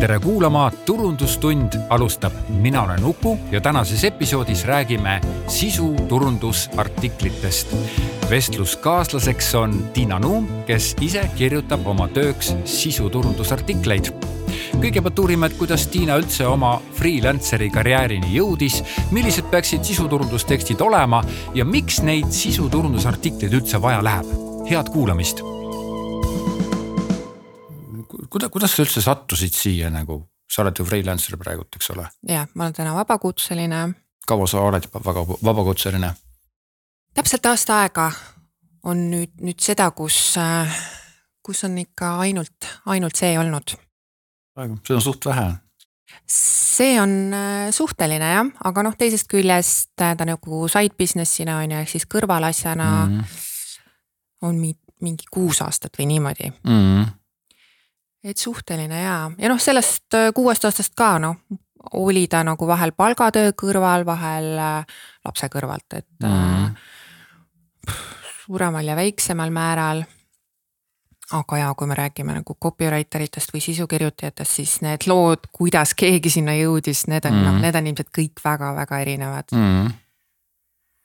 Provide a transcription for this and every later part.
tere kuulama, Turundustund alustab, mina olen Uku ja tänases episoodis räägime sisuturundusartiklitest. vestluskaaslaseks on Tiina Nuum, kes ise kirjutab oma tööks sisuturundusartikleid kõigepealt uurime, et kuidas Tiina üldse oma freelanceri karjäärini jõudis, millised peaksid sisuturundustekstid olema ja miks neid sisuturundusartikleid üldse vaja läheb. head kuulamist kuidas, kuidas sa üldse sattusid siia nagu, sa oled ju freelancer praegult, eks ole? jah, ma olen täna vabakutseline. kaua sa oled väga vabakutseline? täpselt aasta aega on nüüd, nüüd seda, kus, kus on ikka ainult, ainult see olnud. see on suht vähe see on äh, suhteline jah, aga noh, teisest küljest ta nagu side business'ina on ju, ehk siis kõrvalasjana mm. on mingi kuus aastat või niimoodi mm et suhteline ja, ja noh, sellest äh, kuuest aastast ka noh, oli ta nagu vahel palgatöö kõrval, vahel äh, lapse kõrvalt, et mm. äh, suuremal ja väiksemal määral. aga ja kui me räägime nagu copywriter itest või sisukirjutajatest, siis need lood, kuidas keegi sinna jõudis, need on mm. noh, need on ilmselt kõik väga-väga erinevad mm..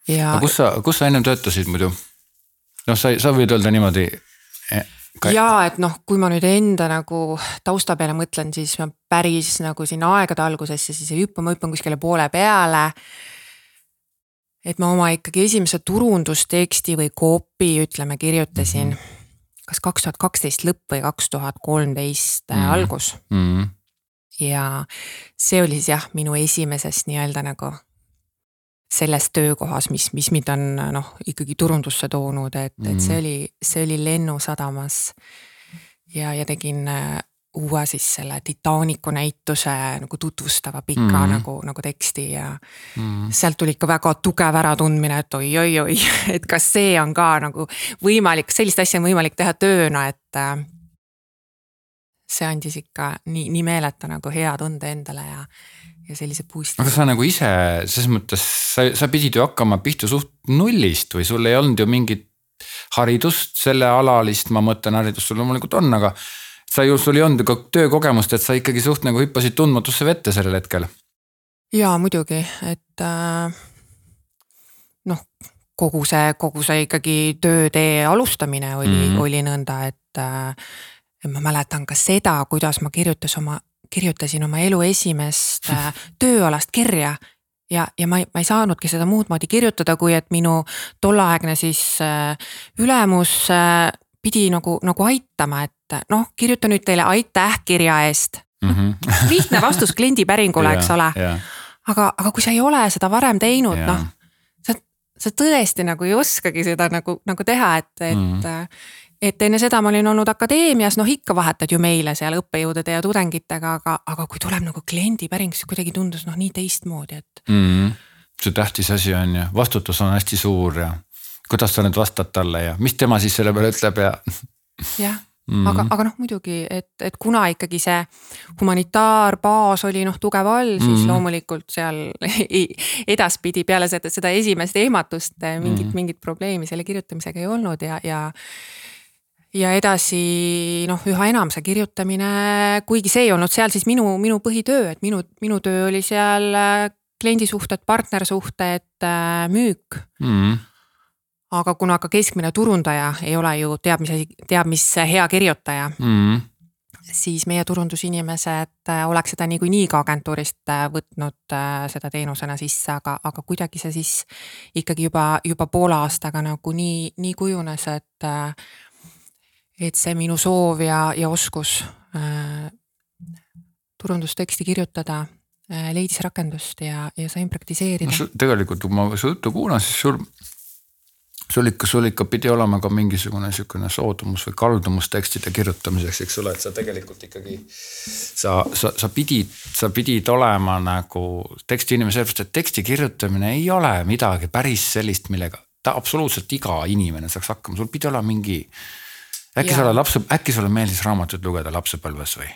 ja. kus sa, kus sa ennem töötasid muidu? noh, sa, sa võid öelda niimoodi ja et noh, kui ma nüüd enda nagu tausta peale mõtlen, siis ma päris nagu sinna aegade algusesse siis ei hüppa, ma hüppan kuskile poole peale. et ma oma ikkagi esimese turundusteksti või copy ütleme, kirjutasin mm -hmm. kas kaks tuhat kaksteist lõpp või kaks tuhat kolmteist äh, mhm. algus mm. -hmm. ja see oli siis jah, minu esimesest nii-öelda nagu selles töökohas, mis, mis mind on noh, ikkagi turundusse toonud, et mm, -hmm. et see mhm. oli, see oli Lennusadamas. ja, ja tegin äh, uue siis selle Titanicu näituse nagu tutvustava pika mm -hmm. nagu, nagu teksti ja mm -hmm. sealt tuli ikka väga tugev äratundmine, et oi-oi-oi, et kas see on ka nagu võimalik, sellist asja on võimalik teha tööna, et äh, see andis ikka nii, nii meeletu nagu hea tunde endale ja ja sellise boost'i. aga sa nagu ise selles mõttes, sa, sa pidid ju hakkama pihta suht nullist või sul ei olnud ju mingit haridust, sellealalist, ma mõtlen, haridust sul loomulikult on, aga. sa ju, sul ei olnud ju ka töökogemust, et sa ikkagi suht nagu hüppasid tundmatusse vette sellel hetkel. jaa, muidugi, et äh, noh, kogu see, kogu see ikkagi töötee alustamine oli mm, -hmm. oli nõnda, et äh, ma mäletan ka seda, kuidas ma kirjutas oma kirjutasin oma elu esimest äh, tööalast kirja ja, ja ma ei, ma ei saanudki seda muud moodi kirjutada, kui et minu tolleaegne siis äh, ülemus äh, pidi nagu, nagu aitama, et noh, kirjuta nüüd teile aitäh kirja eest mm. -hmm. lihtne vastus kliendipäringule, eks ole aga, aga kui sa ei ole seda varem teinud noh, sa, sa tõesti nagu ei oskagi seda nagu, nagu teha, et, et mm. -hmm et enne seda ma olin olnud akadeemias, noh ikka vahetad ju meile seal õppejõudude ja tudengitega, aga, aga kui tuleb nagu kliendipäring, siis kuidagi tundus noh nii teistmoodi, et mm. -hmm. see tähtis asi on ju, vastutus on hästi suur ja kuidas sa nüüd vastad talle ja mis tema siis selle peale ütleb ja. jah Mm -hmm. aga, aga noh, muidugi, et, et kuna ikkagi see humanitaarbaas oli noh tugev all, siis mm -hmm. loomulikult seal edaspidi peale seda, seda esimest ehmatust mingit mm, -hmm. mingit probleemi selle kirjutamisega ei olnud ja, ja ja edasi noh, üha enam see kirjutamine, kuigi see ei olnud seal siis minu, minu põhitöö, et minu, minu töö oli seal äh, kliendisuhted, partnersuhted, äh, müük mm. -hmm. aga kuna ka keskmine turundaja ei ole ju teab mis teab mis hea kirjutaja mm. -hmm siis meie turundusinimesed äh, oleks seda niikuinii ka agentuurist võtnud seda teenusena sisse, aga, aga kuidagi see siis ikkagi juba, juba poole aastaga nagu nii, nii kujunes, et et see minu soov ja, ja oskus äh, turundusteksti kirjutada äh, leidis rakendust ja, ja sain praktiseerida no,. tegelikult, kui ma su juttu kuulan, siis sul, sul ikka, sul ikka pidi olema ka mingisugune sihukene soodumus või kaldumus tekstide kirjutamiseks, eks ole, et sa tegelikult ikkagi. sa, sa, sa pidid, sa pidid olema nagu tekstiinimene, sellepärast et teksti kirjutamine ei ole midagi päris sellist, millega ta absoluutselt iga inimene saaks hakkama, sul pidi olema mingi äkki sulle lapse, äkki sulle meeldis raamatuid lugeda lapsepõlves või?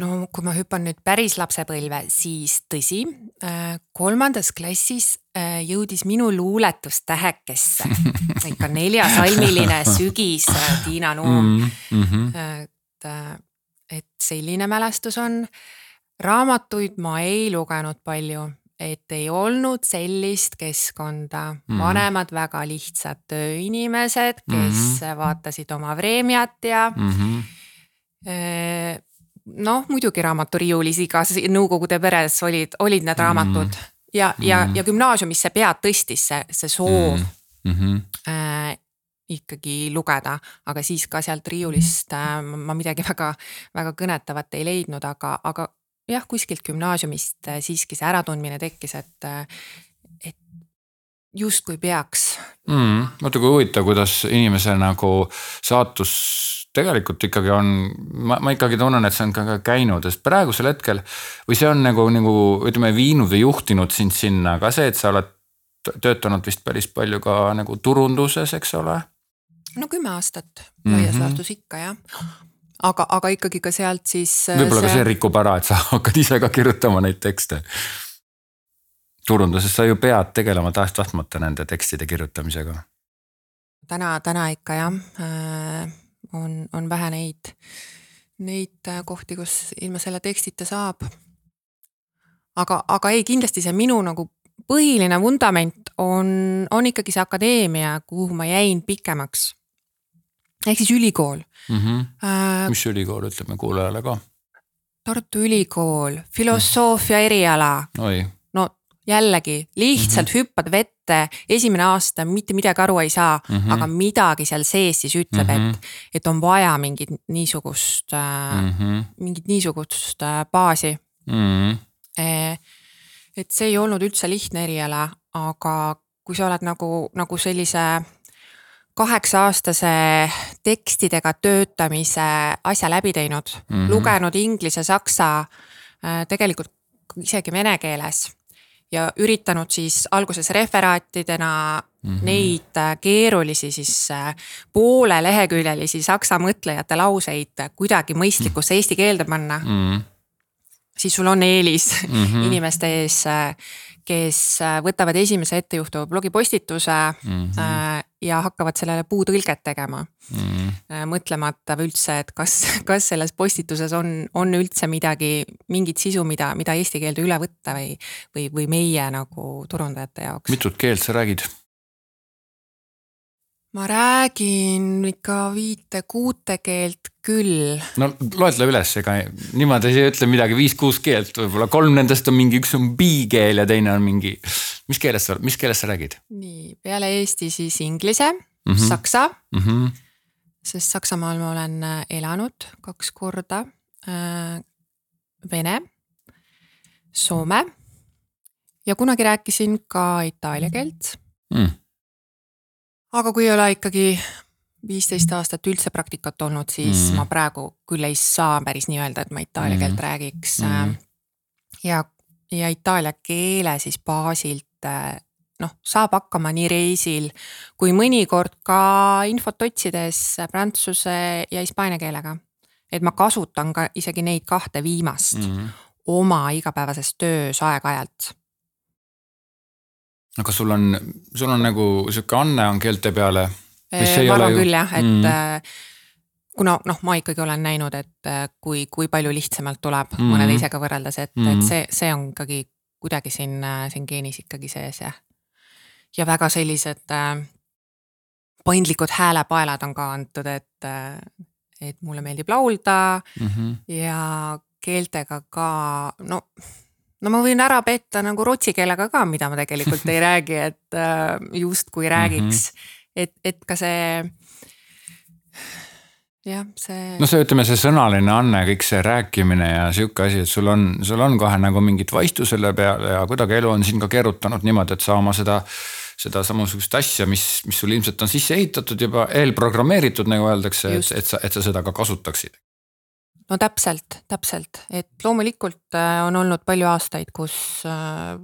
no kui ma hüppan nüüd päris lapsepõlve, siis tõsi, äh, kolmandas klassis äh, jõudis minu luuletus tähekesse. ikka neljasalmiline sügis äh, Tiina Nuum mm. -hmm. et, et selline mälestus on. raamatuid ma ei lugenud palju, et ei olnud sellist keskkonda mm, -hmm. vanemad väga lihtsad tööinimesed, kes mm -hmm. vaatasid oma Vremjat ja mm. -hmm noh, muidugi raamaturiiulis igas nõukogude peres olid, olid need raamatud mm. ja mm., ja, ja gümnaasiumisse pead tõstis see, see soov mm -hmm. äh, ikkagi lugeda, aga siis ka sealt riiulist äh, ma midagi väga, väga kõnetavat ei leidnud, aga, aga jah, kuskilt gümnaasiumist äh, siiski see äratundmine tekkis, et, äh, et justkui peaks mm,. vaata kui huvitav, kuidas inimese nagu saatus tegelikult ikkagi on, ma, ma ikkagi tunnen, et see on ka, ka käinud, sest praegusel hetkel või see on nagu, nagu ütleme, viinud või juhtinud sind sinna ka see, et sa oled töötanud vist päris palju ka nagu turunduses, eks ole. no kümme aastat laias mm -hmm. laastus ikka jah aga, aga ikkagi ka sealt siis. võib-olla see... ka see rikub ära, et sa hakkad ise ka kirjutama neid tekste. turunduses sa ju pead tegelema tahes-tahtmata nende tekstide kirjutamisega. täna, täna ikka jah äh, on, on vähe neid, neid äh, kohti, kus ilma selle tekstita saab. aga, aga ei, kindlasti see minu nagu põhiline vundament on, on ikkagi see akadeemia, kuhu ma jäin pikemaks. Ehk siis ülikool mm. -hmm. Äh, mis ülikool, ütleme kuulajale ka. Tartu Ülikool, filosoofia eriala. oi jällegi lihtsalt mm -hmm. hüppad vette, esimene aasta mitte midagi aru ei saa mm, -hmm. aga midagi seal sees siis ütleb mm, -hmm. et, et on vaja mingit niisugust mm, -hmm. mingit niisugust äh, baasi mm. -hmm. et see ei olnud üldse lihtne eriala, aga kui sa oled nagu, nagu sellise kaheksa-aastase tekstidega töötamise asja läbi teinud mm, -hmm. lugenud inglise, saksa, äh, tegelikult isegi vene keeles ja üritanud siis alguses referaatidena mm -hmm. neid äh, keerulisi siis äh, pooleleheküljelisi saksa mõtlejate lauseid kuidagi mõistlikusse eesti keelde panna mm. -hmm. siis sul on eelis mm -hmm. inimeste ees kes äh, võtavad esimese ettejuhtuva blogipostituse mm -hmm. ja hakkavad sellele puutõlget tegema mm. -hmm. mõtlemata üldse, et kas, kas selles postituses on, on üldse midagi, mingit sisu, mida, mida eesti keelde üle võtta või, või, või meie nagu turundajate jaoks. mitut keelt sa räägid? Ma räägin ikka viite-kuute keelt küll. no loetle üles, ega niimoodi ei ütle midagi, viis-kuus keelt, võib-olla kolm nendest on mingi, üks on B-keel ja teine on mingi. mis keeles sa, mis keeles sa räägid? nii, peale eesti siis inglise mm, -hmm. saksa mm. -hmm. sest Saksamaal ma olen äh, elanud kaks korda äh,. Vene, Soome ja kunagi rääkisin ka itaalia keelt mm aga kui ei ole ikkagi viisteist aastat üldse praktikat olnud, siis mm. ma praegu küll ei saa päris nii öelda, et ma itaalia keelt mm. räägiks mm.. ja, ja itaalia keele siis baasilt noh, saab hakkama nii reisil kui mõnikord ka infot otsides prantsuse ja hispaania keelega. et ma kasutan ka isegi neid kahte viimast mm. oma igapäevases töös aeg-ajalt aga sul on, sul on nagu sihuke anne on keelte peale? ma arvan ju... küll jah, et mm. Äh, kuna noh, ma ikkagi olen näinud, et äh, kui, kui palju lihtsamalt tuleb mm. mõne teisega võrreldes, et mm., et see, see on ikkagi kuidagi siin, äh, siin geenis ikkagi sees jah. ja väga sellised äh, paindlikud häälepaelad on ka antud, et, et mulle meeldib laulda mm -hmm. ja keeltega ka no no ma võin ära petta nagu rootsi keelega ka, mida ma tegelikult ei räägi, et äh, justkui räägiks mm, -hmm. et, et ka see. jah, see. no see, ütleme, see sõnaline anne, kõik see rääkimine ja sihuke asi, et sul on, sul on kohe nagu mingit vaistu selle peale ja kuidagi elu on sind ka keerutanud niimoodi, et sa oma seda seda samasugust asja, mis, mis sul ilmselt on sisse ehitatud juba eelprogrammeeritud, nagu öeldakse, et, et sa, et sa seda ka kasutaksid no täpselt, täpselt, et loomulikult äh, on olnud palju aastaid, kus äh,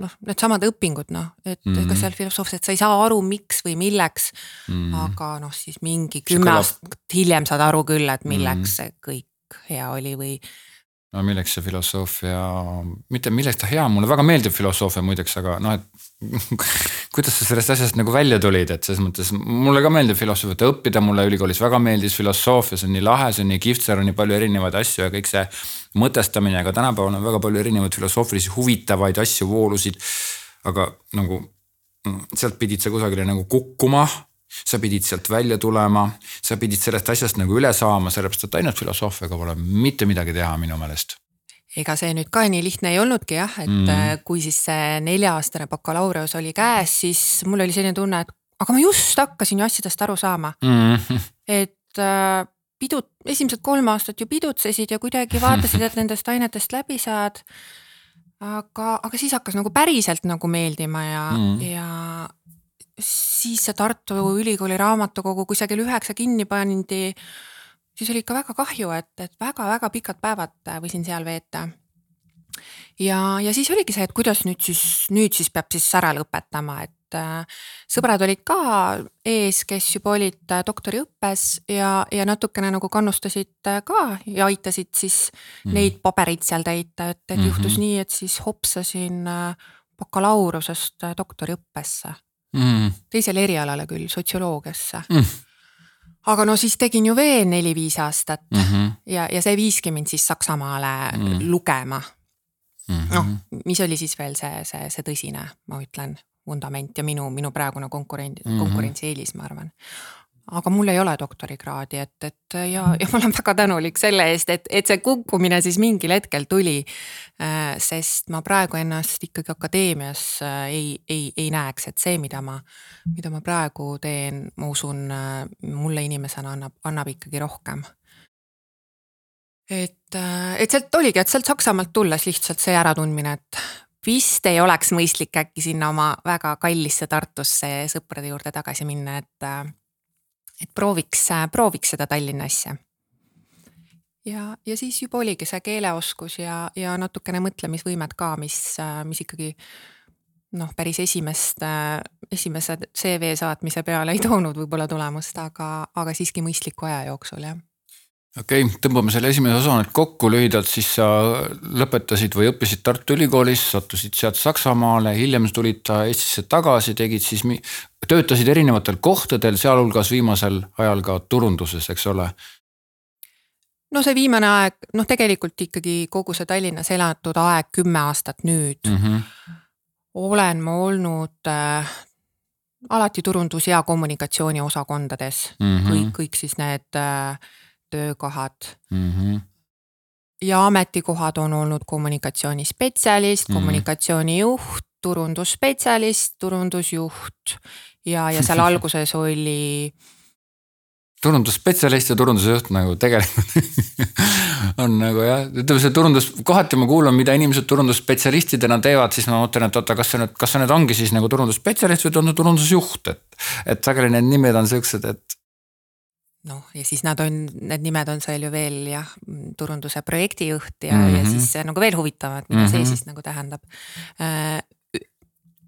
noh, needsamad õpingud noh, et mm -hmm. ega seal filosoofiliselt sa ei saa aru, miks või milleks mm. -hmm. aga noh, siis mingi kümme aastat hiljem saad aru küll, et milleks mm -hmm. see kõik hea oli või no milleks see filosoofia, mitte milleks ta hea, mulle väga meeldib filosoofia muideks, aga noh, et kuidas sa sellest asjast nagu välja tulid, et selles mõttes mulle ka meeldib filosoofiat õppida, mulle ülikoolis väga meeldis filosoofia, see on nii lahe, see on nii kihvt, seal on nii palju erinevaid asju ja kõik see mõtestamine, aga tänapäeval on väga palju erinevaid filosoofilisi huvitavaid asju, voolusid. aga nagu mm, sealt pidid sa kusagile nagu kukkuma sa pidid sealt välja tulema, sa pidid sellest asjast nagu üle saama, sellepärast et ainult filosoofiaga pole mitte midagi teha minu meelest ega see nüüd ka nii lihtne ei olnudki jah, et mm. kui siis see nelja-aastane bakalaureus oli käes, siis mul oli selline tunne, et aga ma just hakkasin ju asjadest aru saama mm.. et äh, pidud, esimesed kolm aastat ju pidutsesid ja kuidagi vaatasid, et nendest ainetest läbi saad. aga, aga siis hakkas nagu päriselt nagu meeldima ja mm., ja siis see Tartu Ülikooli raamatukogu, kell üheksa kinni pandi, siis oli ikka väga kahju, et, et väga-väga pikad päevad võisin seal veeta. ja, ja siis oligi see, et kuidas nüüd siis, nüüd siis peab siis ära lõpetama, et äh, sõbrad olid ka ees, kes juba olid äh, doktoriõppes ja, ja natukene nagu kannustasid äh, ka ja aitasid siis mm. neid pabereid seal täita, et, et mm -hmm. juhtus nii, et siis hopsasin bakalaureusest doktoriõppesse mm. teisele erialale küll, sotsioloogiasse mm. aga no siis tegin ju veel neli-viis aastat mm -hmm. ja, ja see viiski mind siis Saksamaale mm. lugema mm -hmm.. noh, mis oli siis veel see, see, see tõsine, ma ütlen, vundament ja minu, minu praegune konkurent mm, -hmm. konkurentsieelis, ma arvan aga mul ei ole doktorikraadi, et, et ja, ja ma olen väga tänulik selle eest, et, et see kukkumine siis mingil hetkel tuli. Äh, sest ma praegu ennast ikkagi akadeemias äh, ei, ei, ei näeks, et see, mida ma, mida ma praegu teen, ma usun, äh, mulle inimesena annab, annab ikkagi rohkem. et, et sealt oligi, et sealt Saksamaalt tulles lihtsalt see äratundmine, et vist ei oleks mõistlik äkki sinna oma väga kallisse Tartusse sõprade juurde tagasi minna, et et prooviks, prooviks seda Tallinna asja. ja, ja siis juba oligi see keeleoskus ja, ja natukene mõtlemisvõimed ka, mis, mis ikkagi noh, päris esimest, esimese CV saatmise peale ei toonud võib-olla tulemust, aga, aga siiski mõistliku aja jooksul jah okei okay,, tõmbame selle esimese osa nüüd kokku lühidalt, siis sa lõpetasid või õppisid Tartu Ülikoolis, sattusid sealt Saksamaale, hiljem tulid Eestisse tagasi, tegid siis, töötasid erinevatel kohtadel, sealhulgas viimasel ajal ka turunduses, eks ole. no see viimane aeg, noh, tegelikult ikkagi kogu see Tallinnas elatud aeg, kümme aastat nüüd mm. -hmm. olen ma olnud äh, alati turundus ja kommunikatsiooni osakondades mm, -hmm. kõik, kõik siis need äh, töökohad mm. -hmm. ja ametikohad on olnud kommunikatsioonispetsialist mm, -hmm. kommunikatsioonijuht, turundusspetsialist, turundusjuht ja, ja seal alguses oli turundusspetsialist ja turundusjuht nagu tegelikult on nagu jah, ütleme see turundus, kohati ma kuulan, mida inimesed turundusspetsialistidena teevad, siis ma mõtlen, et oota, kas see nüüd, kas see nüüd ongi siis nagu turundusspetsialist või turundusjuht, et. et sageli need nimed on siuksed, et noh, ja siis nad on, need nimed on seal ju veel jah, turunduse projektijuht ja mm, -hmm. ja mhm. siis nagu veel huvitavam, et mida mm -hmm. see mhm. siis nagu tähendab. Äh,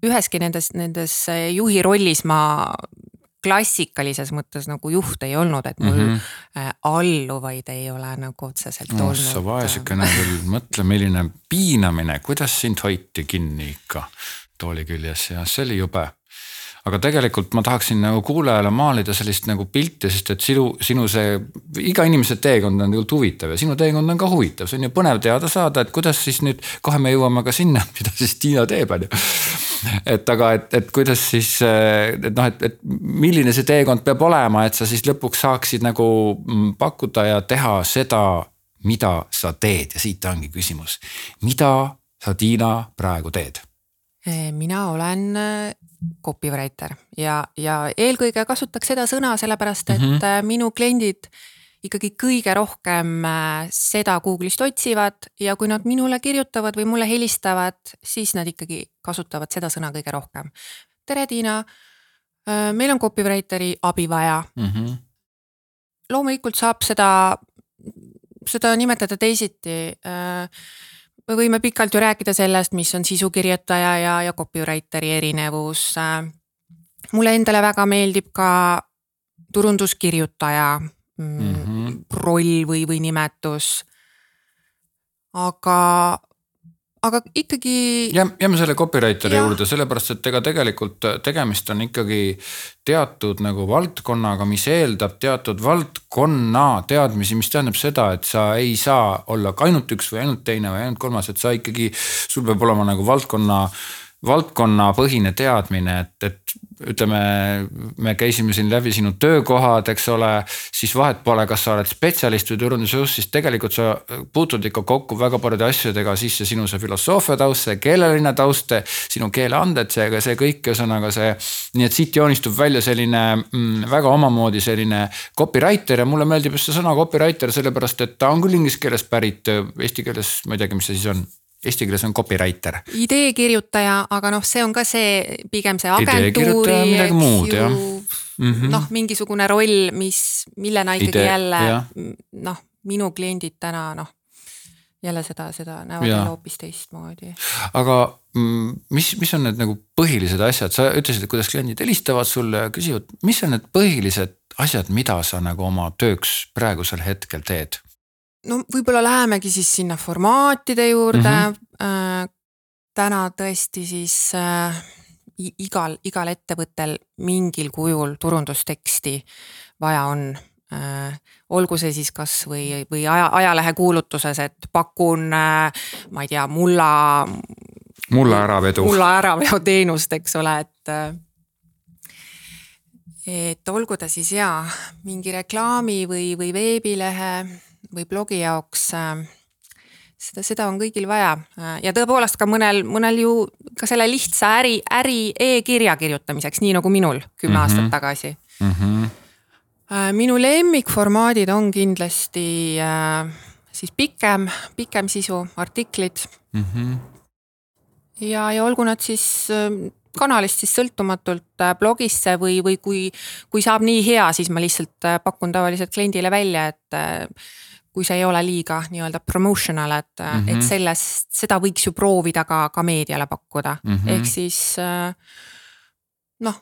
üheski nendes, nendes juhi rollis ma klassikalises mõttes nagu juht ei olnud, et mul mm -hmm. alluvaid ei ole nagu otseselt no, olnud. sa vaesekene küll, mõtle, milline piinamine, kuidas sind hoiti kinni ikka tooli küljes ja see oli jube aga tegelikult ma tahaksin nagu kuulajale maalida sellist nagu pilti, sest et sinu, sinu see, iga inimese teekond on tegelikult huvitav ja sinu teekond on ka huvitav, see on ju põnev teada saada, et kuidas siis nüüd, kohe me jõuame ka sinna, mida siis Tiina teeb, on ju. et aga, et, et kuidas siis, et noh, et, et milline see teekond peab olema, et sa siis lõpuks saaksid nagu mm, pakkuda ja teha seda, mida sa teed ja siit ongi küsimus. mida sa, Tiina, praegu teed? mina olen copywriter ja, ja eelkõige kasutaks seda sõna sellepärast, et mm -hmm. minu kliendid ikkagi kõige rohkem äh, seda Google'ist otsivad ja kui nad minule kirjutavad või mulle helistavad, siis nad ikkagi kasutavad seda sõna kõige rohkem. tere, Tiina. Äh, meil on copywriter'i abi vaja mm. -hmm. loomulikult saab seda, seda nimetada teisiti me võime pikalt ju rääkida sellest, mis on sisukirjutaja ja, ja copywriter'i erinevus. mulle endale väga meeldib ka turunduskirjutaja mm. -hmm. roll või, või nimetus. aga, aga ikkagi. jääme selle copywriter'i juurde, sellepärast et ega tegelikult tegemist on ikkagi teatud nagu valdkonnaga, mis eeldab teatud valdkonna teadmisi, mis tähendab seda, et sa ei saa olla ainult üks või ainult teine või ainult kolmas, et sa ikkagi, sul peab olema nagu valdkonna valdkonnapõhine teadmine, et, et ütleme, me käisime siin läbi sinu töökohad, eks ole, siis vahet pole, kas sa oled spetsialist või turundusjuht, siis tegelikult sa puutud ikka kokku väga paljude asjadega sisse sinu see filosoofia taust, see keeleline taust, sinu keeleanded, seega see kõik, ühesõnaga see. nii et siit joonistub välja selline mm, väga omamoodi selline copywriter ja mulle meeldib just see sõna copywriter, sellepärast et ta on küll inglise keelest pärit, eesti keeles ma ei teagi, mis see siis on eesti keeles on copywriter. ideekirjutaja, aga noh, see on ka see pigem see agentuuri, eks ju. Mm -hmm. noh, mingisugune roll, mis, millena ikkagi Idee, jälle noh, minu kliendid täna noh, jälle seda, seda näevad jälle hoopis teistmoodi. aga mm, mis, mis on need nagu põhilised asjad, sa ütlesid, et kuidas kliendid helistavad sulle ja küsivad, mis on need põhilised asjad, mida sa nagu oma tööks praegusel hetkel teed? No võib-olla lähemegi siis sinna formaatide juurde mm. -hmm. täna tõesti siis äh, igal, igal ettevõttel mingil kujul turundusteksti vaja on äh,. olgu see siis kasvõi või aja, ajalehe kuulutuses, et pakun äh,, ma ei tea, mulla. mulla äravedu. mulla äraveo teenust, eks ole, et äh, et olgu ta siis jaa, mingi reklaami või, või veebilehe või blogi jaoks äh, seda, seda on kõigil vaja äh, ja tõepoolest ka mõnel, mõnel ju ka selle lihtsa äri, äri e-kirja kirjutamiseks, nii nagu minul kümme mm -hmm. aastat tagasi mm. -hmm. minu lemmikformaadid on kindlasti siis pikem, pikem sisu, artiklid mm. -hmm. ja, ja olgu nad siis kanalist siis sõltumatult blogisse või, või kui, kui saab nii hea, siis ma lihtsalt pakun tavaliselt kliendile välja, et kui see ei ole liiga nii-öelda promotional, et mm, -hmm. et sellest, seda võiks ju proovida ka, ka meediale pakkuda mm, -hmm. ehk siis äh, noh,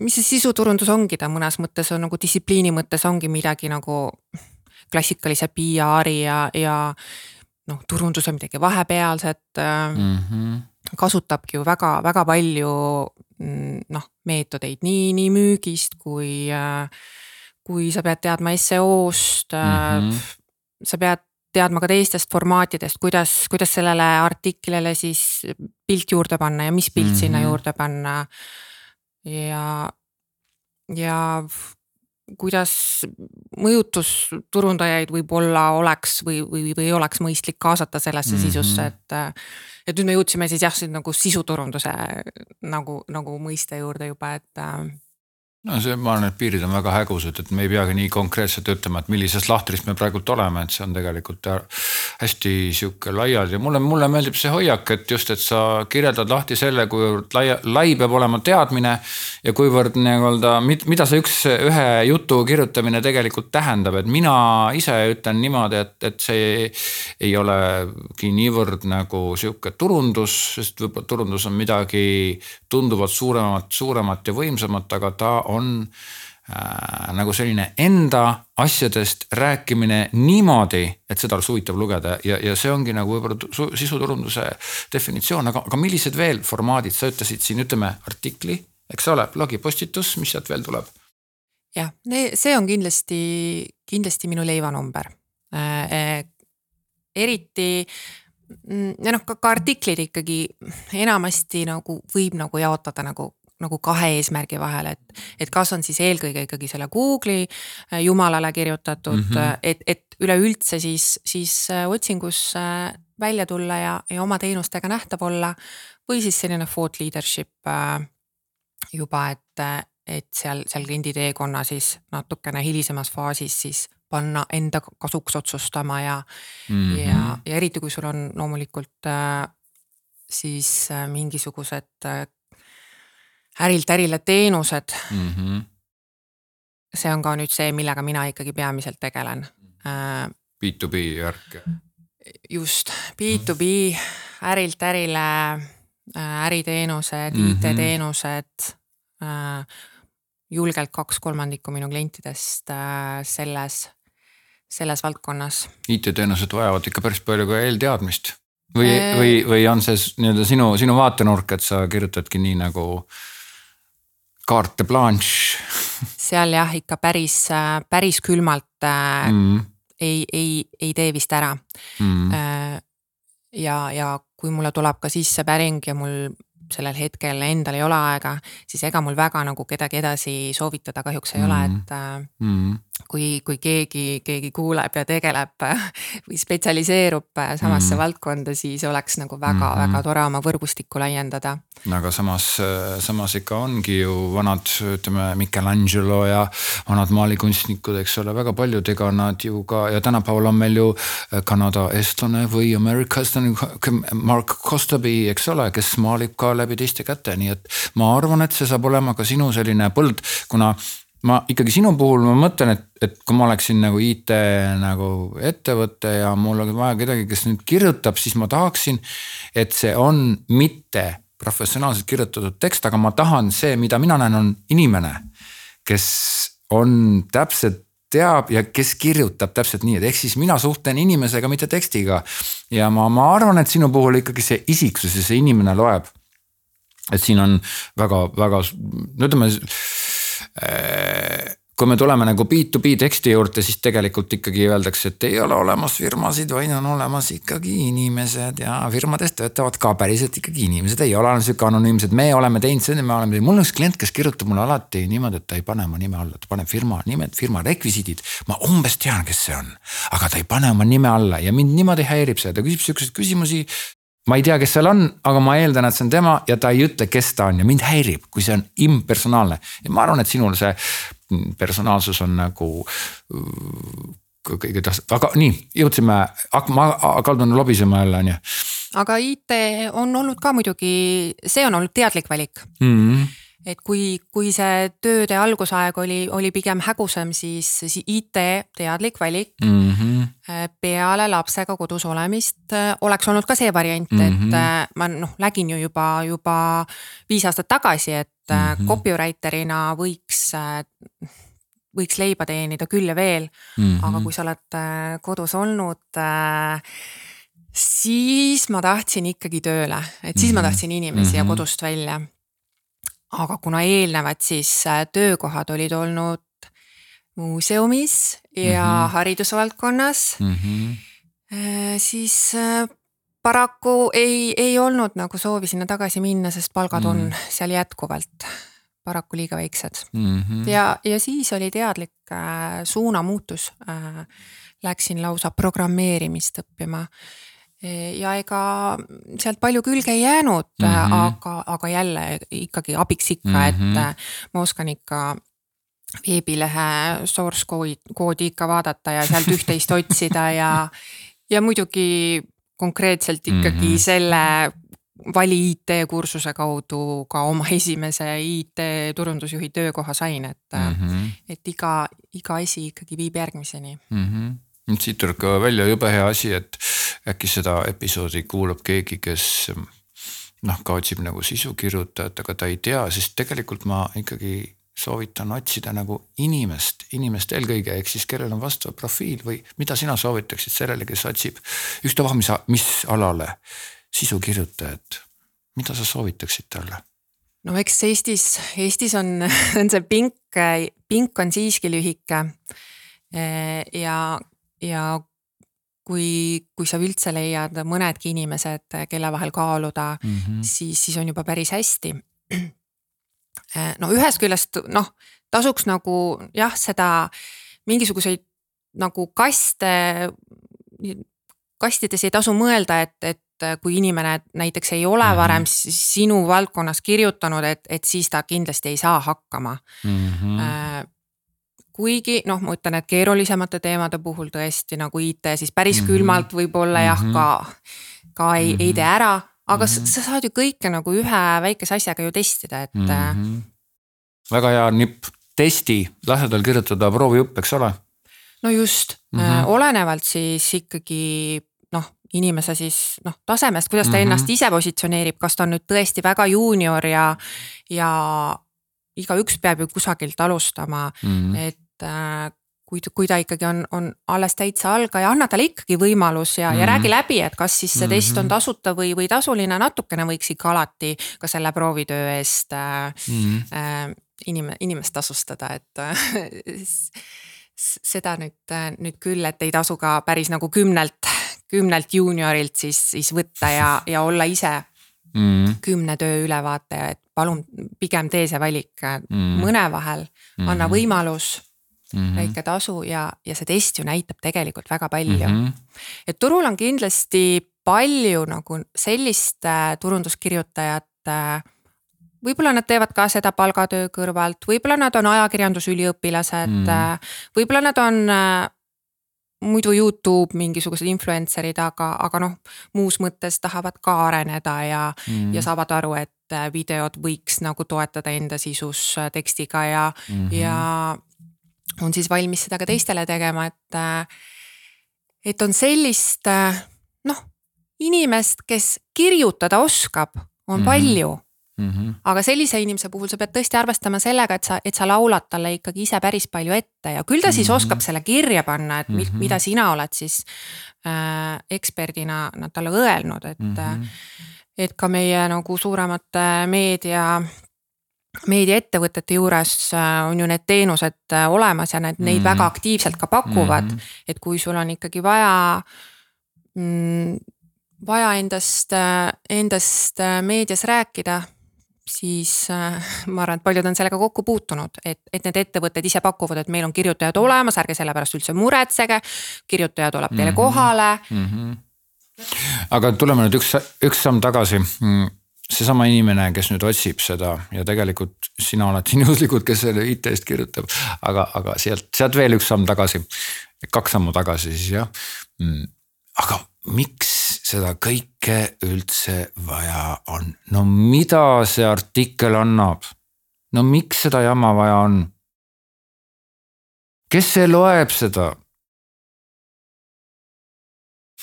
mis see sisuturundus ongi, ta mõnes mõttes on nagu distsipliini mõttes ongi midagi nagu klassikalise PR-i ja, ja noh, turundus on midagi vahepealset mm. -hmm. kasutabki ju väga-väga palju mm, noh, meetodeid nii, nii müügist kui äh, kui sa pead teadma seo-st mm, -hmm sa pead teadma ka teistest formaatidest, kuidas, kuidas sellele artiklile siis pilt juurde panna ja mis pilt mm -hmm. sinna juurde panna. ja, ja kuidas mõjutusturundajaid võib-olla oleks või, või, või oleks mõistlik kaasata sellesse mm -hmm. sisusse, et. et nüüd me jõudsime siis jah, siin nagu sisuturunduse nagu, nagu mõiste juurde juba, et no see, ma arvan, et piirid on väga hägusad, et me ei peagi nii konkreetselt ütlema, et millises lahtris me praegult oleme, et see on tegelikult hästi sihuke laiad ja mulle, mulle meeldib see hoiak, et just, et sa kirjeldad lahti selle, kuivõrd laia, lai peab olema teadmine. ja kuivõrd nii-öelda, mida see üks, ühe jutu kirjutamine tegelikult tähendab, et mina ise ütlen niimoodi, et, et see ei olegi niivõrd nagu sihuke turundus, sest võib-olla turundus on midagi tunduvalt suuremat, suuremat ja võimsamat, aga ta on äh, nagu selline enda asjadest rääkimine niimoodi, et seda oleks huvitav lugeda ja, ja see ongi nagu võib-olla sisuturunduse definitsioon, aga, aga millised veel formaadid, sa ütlesid siin, ütleme artikli, eks ole, blogipostitus, mis sealt veel tuleb? jah, see on kindlasti, kindlasti minu leivanumber äh,. äh eriti mm, ja noh, ka, ka artiklid ikkagi enamasti nagu võib nagu jaotada nagu nagu kahe eesmärgi vahel, et, et kas on siis eelkõige ikkagi selle Google'i äh, jumalale kirjutatud mm, -hmm. et, et üleüldse siis, siis äh, otsingus välja tulla ja, ja oma teenustega nähtav olla. või siis selline thought leadership juba, et, et seal, seal kliendi teekonna siis natukene hilisemas faasis siis panna enda kasuks otsustama ja mm, -hmm. ja, ja eriti, kui sul on loomulikult siis mingisugused ärilt ärile teenused mm. -hmm. see on ka nüüd see, millega mina ikkagi peamiselt tegelen. B2B äh, värk. just, B2B ärilt ärile äh, äriteenused mm, -hmm. IT-teenused. Äh, julgelt kaks kolmandikku minu klientidest selles, selles valdkonnas. IT-teenused vajavad ikka päris palju ka eelteadmist või eee..., või, või on see nii-öelda sinu, sinu vaatenurk, et sa kirjutadki nii nagu carte blanche? seal jah, ikka päris, päris külmalt mm. ei, ei, ei tee vist ära mm. ja, ja kui mulle tuleb ka sisse päring ja mul sellel hetkel endal ei ole aega, siis ega mul väga nagu kedagi edasi soovitada kahjuks ei mm. ole, et mm. Kui, kui keegi, keegi kuuleb ja tegeleb või spetsialiseerub samasse mm. valdkonda, siis oleks nagu väga-väga mm -hmm. tore oma võrgustikku laiendada. aga samas, samas ikka ongi ju vanad, ütleme Michelangelo ja vanad maalikunstnikud, eks ole, väga paljud, ega nad ju ka ja tänapäeval on meil ju Kanada eestlane või ameeriklane Mark Costaby, eks ole, kes maalib ka läbi teiste käte, nii et ma arvan, et see saab olema ka sinu selline põld, kuna ma ikkagi sinu puhul ma mõtlen, et, et kui ma oleksin nagu IT nagu ettevõte ja mul oleks vaja kedagi, kes nüüd kirjutab, siis ma tahaksin, et see on mitte professionaalselt kirjutatud tekst, aga ma tahan see, mida mina näen, on inimene, kes on täpselt teab ja kes kirjutab täpselt nii, et ehk siis mina suhtlen inimesega, mitte tekstiga. ja ma, ma arvan, et sinu puhul ikkagi see isiksus ja see inimene loeb et siin on väga-väga, no ütleme kui me tuleme nagu B2B teksti juurde, siis tegelikult ikkagi öeldakse, et ei ole olemas firmasid, vaid on olemas ikkagi inimesed ja firmades töötavad ka päriselt ikkagi inimesed, ei ole sihuke anonüümsed, me oleme teinud seda, me oleme, mul on üks klient, kes kirjutab mulle alati niimoodi, et ta ei pane oma nime alla, ta paneb firma nimed, firma rekvisiidid. ma umbes tean, kes see on, aga ta ei pane oma nime alla ja mind niimoodi häirib see, ta küsib siukseid küsimusi ma ei tea, kes seal on, aga ma eeldan, et see on tema ja ta ei ütle, kes ta on ja mind häirib, kui see on impersonaalne. ja ma arvan, et sinul see personaalsus on nagu äh, kõige tähtsam, aga nii, jõudsime, ma kaldun lobisema jälle, on ju. aga IT on olnud ka muidugi, see on olnud teadlik valik mm. -hmm et kui, kui see tööde algusaeg oli, oli pigem hägusam, siis, siis IT teadlik valik mm. -hmm. peale lapsega kodus olemist äh, oleks olnud ka see variant mm, -hmm. et mhm. äh, ma noh, nägin ju juba, juba viis aastat tagasi, et mm -hmm. copywriter'ina võiks võiks leiba teenida küll ja veel mm, -hmm. aga kui sa oled kodus olnud äh, siis ma tahtsin ikkagi tööle, et siis mm -hmm. ma mhm. tahtsin inimesi mm -hmm. ja kodust välja aga kuna eelnevad siis äh, töökohad olid olnud muuseumis ja mm -hmm. haridusvaldkonnas mm, -hmm. siis äh, paraku ei, ei olnud nagu soovi sinna tagasi minna, sest palgad mm -hmm. on seal jätkuvalt paraku liiga väiksed mm. -hmm. ja, ja siis oli teadlik suunamuutus. Läksin lausa programmeerimist õppima ja ega sealt palju külge ei jäänud mm, -hmm. aga, aga jälle ikkagi abiks ikka mm, -hmm. et mhm. ma oskan ikka veebilehe source koodi, ikka vaadata ja sealt üht-teist otsida ja, ja muidugi konkreetselt ikkagi mm -hmm. selle vali IT kursuse kaudu ka oma esimese IT turundusjuhi töökoha sain, et mm, -hmm. et iga, iga asi ikkagi viib järgmiseni mm. -hmm siit tuleb ka välja jube hea asi, et äkki seda episoodi kuulab keegi, kes noh, ka otsib nagu sisukirjutajat, aga ta ei tea, sest tegelikult ma ikkagi soovitan otsida nagu inimest, inimest eelkõige, ehk siis kellel on vastav profiil või mida sina soovitaksid sellele, kes otsib ükstapuha, mis, mis alale sisukirjutajat, mida sa soovitaksid talle? no eks Eestis, Eestis on, on see pink, pink on siiski lühike. ja ja kui, kui sa üldse leiad mõnedki inimesed, kelle vahel kaaluda mm, -hmm. siis, siis on juba päris hästi. no ühest küljest noh, tasuks nagu jah, seda mingisuguseid nagu kaste, kastides ei tasu mõelda, et, et kui inimene näiteks ei ole mhm. varem sinu valdkonnas kirjutanud, et, et siis ta kindlasti ei saa hakkama mm. -hmm kuigi noh, ma ütlen, et keerulisemate teemade puhul tõesti nagu IT, siis päris mm -hmm. külmalt võib-olla jah, mhm. ka, ka ei mm, -hmm. ei tee ära, aga mm -hmm. sa saad ju kõike nagu ühe väikese asjaga ju testida, et mm. -hmm. väga hea nipp, testi, lase tal kirjutada proovijupp, eks ole. no just mm, -hmm. olenevalt siis ikkagi noh, inimese siis noh, tasemest, kuidas ta mm -hmm. ennast ise positsioneerib, kas ta on nüüd tõesti väga juunior ja, ja igaüks peab ju kusagilt alustama mm, -hmm. et et äh, kui, kui ta ikkagi on, on alles täitsa algaja, anna talle ikkagi võimalus ja mm, -hmm. ja mhm. räägi läbi, et kas siis see test on mhm. tasuta või, või tasuline, natukene võiks ikka alati ka selle proovitöö eest mm -hmm. inim-, inimest tasustada, et seda nüüd, nüüd küll, et ei tasu ka päris nagu kümnelt, kümnelt juuniorilt siis, siis võtta ja, ja olla ise mm. kümne töö ülevaataja, et palun pigem tee see valik mm. mõne vahel, anna mm. võimalus mm -hmm. väike tasu ja, ja see test ju näitab tegelikult väga palju mm. -hmm. et turul on kindlasti palju nagu sellist äh, turunduskirjutajat äh, võib-olla nad teevad ka seda palgatöö kõrvalt, võib-olla nad on ajakirjandusüliõpilased mm., võib-olla nad on äh, muidu Youtube mingisugused influencer'id, aga, aga noh, muus mõttes tahavad ka areneda ja mm., ja saavad aru, et äh, videod võiks nagu toetada enda sisus äh, tekstiga ja mm, -hmm. ja on siis valmis seda ka teistele tegema, et, et on sellist noh, inimest, kes kirjutada oskab, on mm -hmm. palju Mm -hmm. aga sellise inimese puhul sa pead tõesti arvestama sellega, et sa, et sa laulad talle ikkagi ise päris palju ette ja küll ta siis mm -hmm. oskab selle kirja panna, et mm -hmm. mida sina oled siis äh, eksperdina talle öelnud, et mm. -hmm. et ka meie nagu suuremate meedia meediaettevõtete juures äh, on ju need teenused äh, olemas ja need, neid mm väga aktiivselt ka pakuvad mm. -hmm. et kui sul on ikkagi vaja mm, vaja endast, endast meedias rääkida siis äh, ma arvan, et paljud on sellega kokku puutunud, et, et need ettevõtted ise pakuvad, et meil on kirjutajad olemas, ärge selle pärast üldse muretsege. kirjutaja tuleb teile mm -hmm. kohale mm. -hmm. aga tuleme nüüd üks, üks samm tagasi mm, seesama inimene, kes nüüd otsib seda ja tegelikult sina oled siin juhuslikult, kes selle IT-st kirjutab, aga, aga sealt, sealt veel üks samm tagasi. kaks sammu tagasi siis jah. Mm, aga miks seda kõike üldse vaja on? no mida see artikkel annab? no miks seda jama vaja on? kes see loeb seda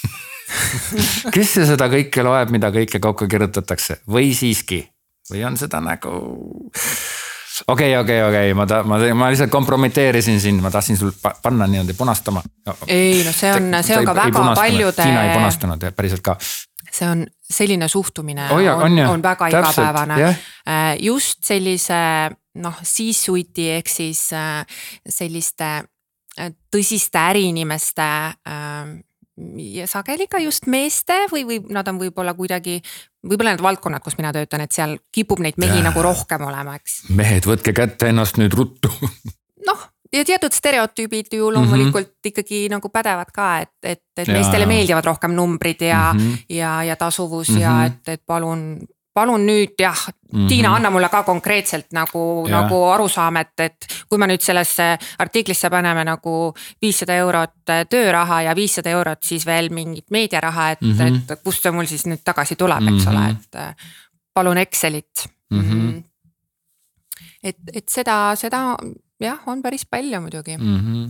kes see seda kõike loeb, mida kõike kokku kirjutatakse või siiski, või on seda nagu okei, okei, okei, ma ta-, ma, ma lihtsalt kompromiteerisin sind, ma tahtsin sul panna niimoodi punastama. ei noh, see on, see on ka väga paljude. Tiina ei punastanud päriselt ka. see on selline suhtumine oh, jah, on, on, on väga Täpselt, igapäevane yeah.. Äh, just sellise noh, C-suite'i ehk siis äh, selliste äh, tõsiste äriinimeste ja sageli ka just meeste või, või nad on võib-olla kuidagi, võib-olla need valdkonnad, kus mina töötan, et seal kipub neid mehi ja. nagu rohkem olema, eks. mehed, võtke kätte ennast nüüd ruttu. noh, ja teatud stereotüübid ju loomulikult mm -hmm. ikkagi nagu pädevad ka, et, et, et meestele meeldivad rohkem numbrid ja mm, -hmm. ja, ja tasuvus mm -hmm. ja mhm. et, et palun palun nüüd jah mm, -hmm. Tiina, anna mulle ka konkreetselt nagu, nagu arusaam, et, et kui me nüüd sellesse artiklisse paneme nagu viissada eurot tööraha ja viissada eurot siis veel mingit meediaraha, et mm, -hmm. et kust see mul siis nüüd tagasi tuleb, eks mm -hmm. ole, mhm. et äh, palun Excelit mm. -hmm. et, et seda, seda jah, on päris palju muidugi mm. -hmm.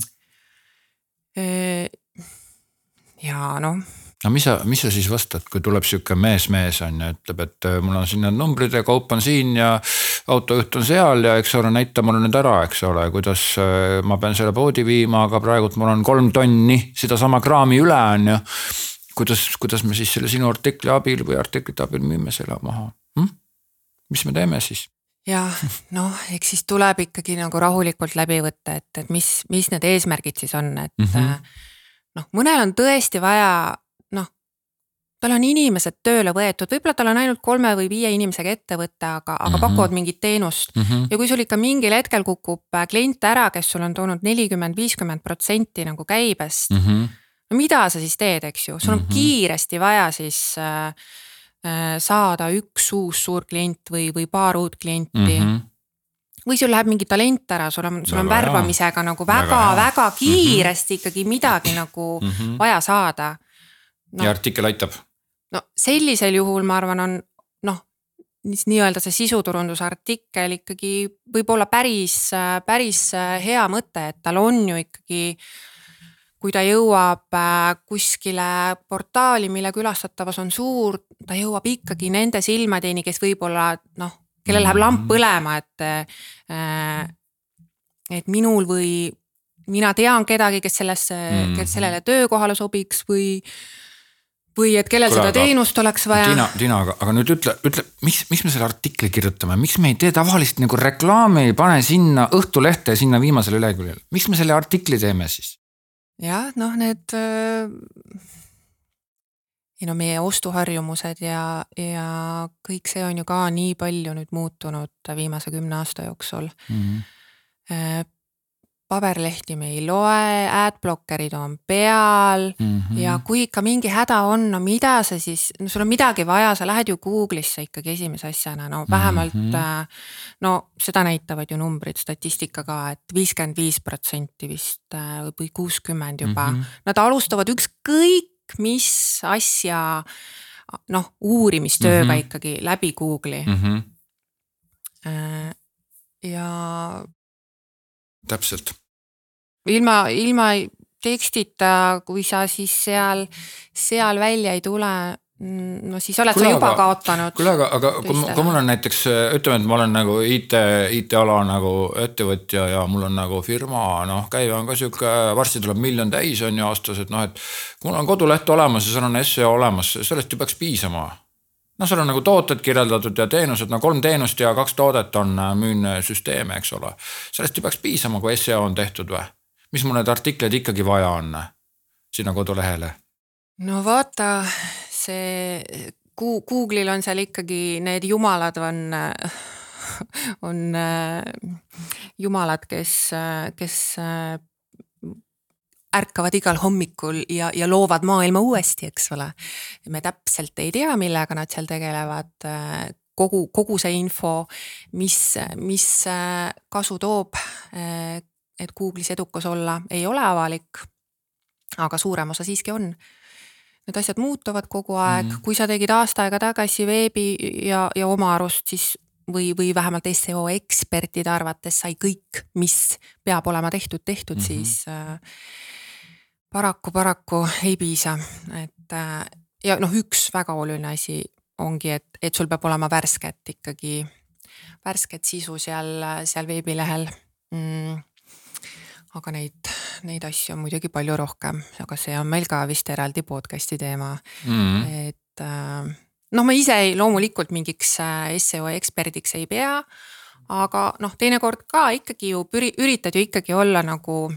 ja noh no mis sa, mis sa siis vastad, kui tuleb sihuke mees-mees on ju, ütleb, et äh, mul on siin need numbrid ja kaup on siin ja autojuht on seal ja eks ole, näita mulle nüüd ära, eks ole, kuidas äh, ma pean selle poodi viima, aga praegult mul on kolm tonni sedasama kraami üle, on ju. kuidas, kuidas me siis selle sinu artikli abil või artiklite abil müüme selle maha hm?? mis me teeme siis? jah, noh, eks siis tuleb ikkagi nagu rahulikult läbi võtta, et, et mis, mis need eesmärgid siis on, et mm -hmm. noh, mõnel on tõesti vaja tal on inimesed tööle võetud, võib-olla tal on ainult kolme või viie inimesega ettevõte, aga, aga mm -hmm. pakuvad mingit teenust mm. -hmm. ja kui sul ikka mingil hetkel kukub äh, klient ära, kes sul on toonud nelikümmend, viiskümmend protsenti nagu käibest mm. -hmm. no mida sa siis teed, eks ju, sul on mm -hmm. kiiresti vaja siis äh, äh, saada üks uus suur klient või, või paar uut klienti mm. -hmm või sul läheb mingi talent ära, sul on, sul on värbamisega hea. nagu väga-väga mhm. kiiresti mm -hmm. ikkagi midagi nagu mm -hmm. vaja saada no.. ja artikkel aitab no sellisel juhul ma arvan, on noh, nii-öelda see sisuturundusartikkel ikkagi võib olla päris, päris hea mõte, et tal on ju ikkagi kui ta jõuab äh, kuskile portaali, mille külastatavus on suur, ta jõuab ikkagi nende silmadeni, kes võib-olla noh, kellel läheb lamp põlema, et. Äh, et minul või mina tean kedagi, kes sellesse mm, kes sellele töökohale sobiks või või et kellel Kule, seda teenust oleks vaja. Tiina, Tiina, aga, nüüd ütle, ütle, miks, miks me selle artikli kirjutame, miks me ei tee tavalist nagu reklaami, ei pane sinna Õhtulehte sinna viimasele leheküljele, miks me selle artikli teeme siis? jah, noh, need äh, ei no meie ostuharjumused ja, ja kõik see on ju ka nii palju nüüd muutunud viimase kümne aasta jooksul mm. -hmm paberlehti me ei loe, adblockerid on peal mm -hmm. ja kui ikka mingi häda on, no mida sa siis, no sul on midagi vaja, sa lähed ju Google'isse ikkagi esimese asjana, no vähemalt mm. -hmm. no seda näitavad ju numbrid, statistika ka et, et viiskümmend viis protsenti vist äh, või kuuskümmend juba mm, -hmm. nad alustavad ükskõik mis asja noh, uurimistööga mm -hmm. ikkagi läbi Google'i mm. -hmm. ja täpselt. ilma, ilma tekstita, kui sa siis seal, seal välja ei tule, mm, no siis oled kule, sa juba aga, kaotanud. kuule, aga, aga kui, kui mul on näiteks ütleme, et ma olen nagu IT, IT-ala nagu ettevõtja ja mul on nagu firma, noh, käive on ka sihuke, varsti tuleb miljon täis on ju aastas, et noh, et. mul on koduleht olemas ja seal on seo olemas, sellest ju peaks piisama noh, seal on nagu tooted kirjeldatud ja teenused, no kolm teenust ja kaks toodet on, äh, müün süsteeme, eks ole. sellest ju peaks piisama, kui seo on tehtud või? mis mul need artikleid ikkagi vaja on sinna kodulehele? no vaata, see Google'il on seal ikkagi need jumalad on, on äh, jumalad, kes, kes ärkavad igal hommikul ja, ja loovad maailma uuesti, eks ole. me täpselt ei tea, millega nad seal tegelevad, kogu, kogu see info, mis, mis kasu toob, et Google'is edukas olla, ei ole avalik. aga suurem osa siiski on. Need asjad muutuvad kogu aeg mm., kui sa tegid aasta aega tagasi veebi ja, ja oma arust siis või, või vähemalt seo ekspertide arvates sai kõik, mis peab olema tehtud, tehtud mm, -hmm. siis äh, paraku, paraku ei piisa, et äh, ja noh, üks väga oluline asi ongi, et, et sul peab olema värsket ikkagi, värsket sisu seal, seal veebilehel mm aga neid, neid asju on muidugi palju rohkem, aga see on meil ka vist eraldi podcast'i teema mm. -hmm. et äh, noh, ma ise ei, loomulikult mingiks äh, seo eksperdiks ei pea. aga noh, teinekord ka ikkagi ju üritad ju ikkagi olla nagu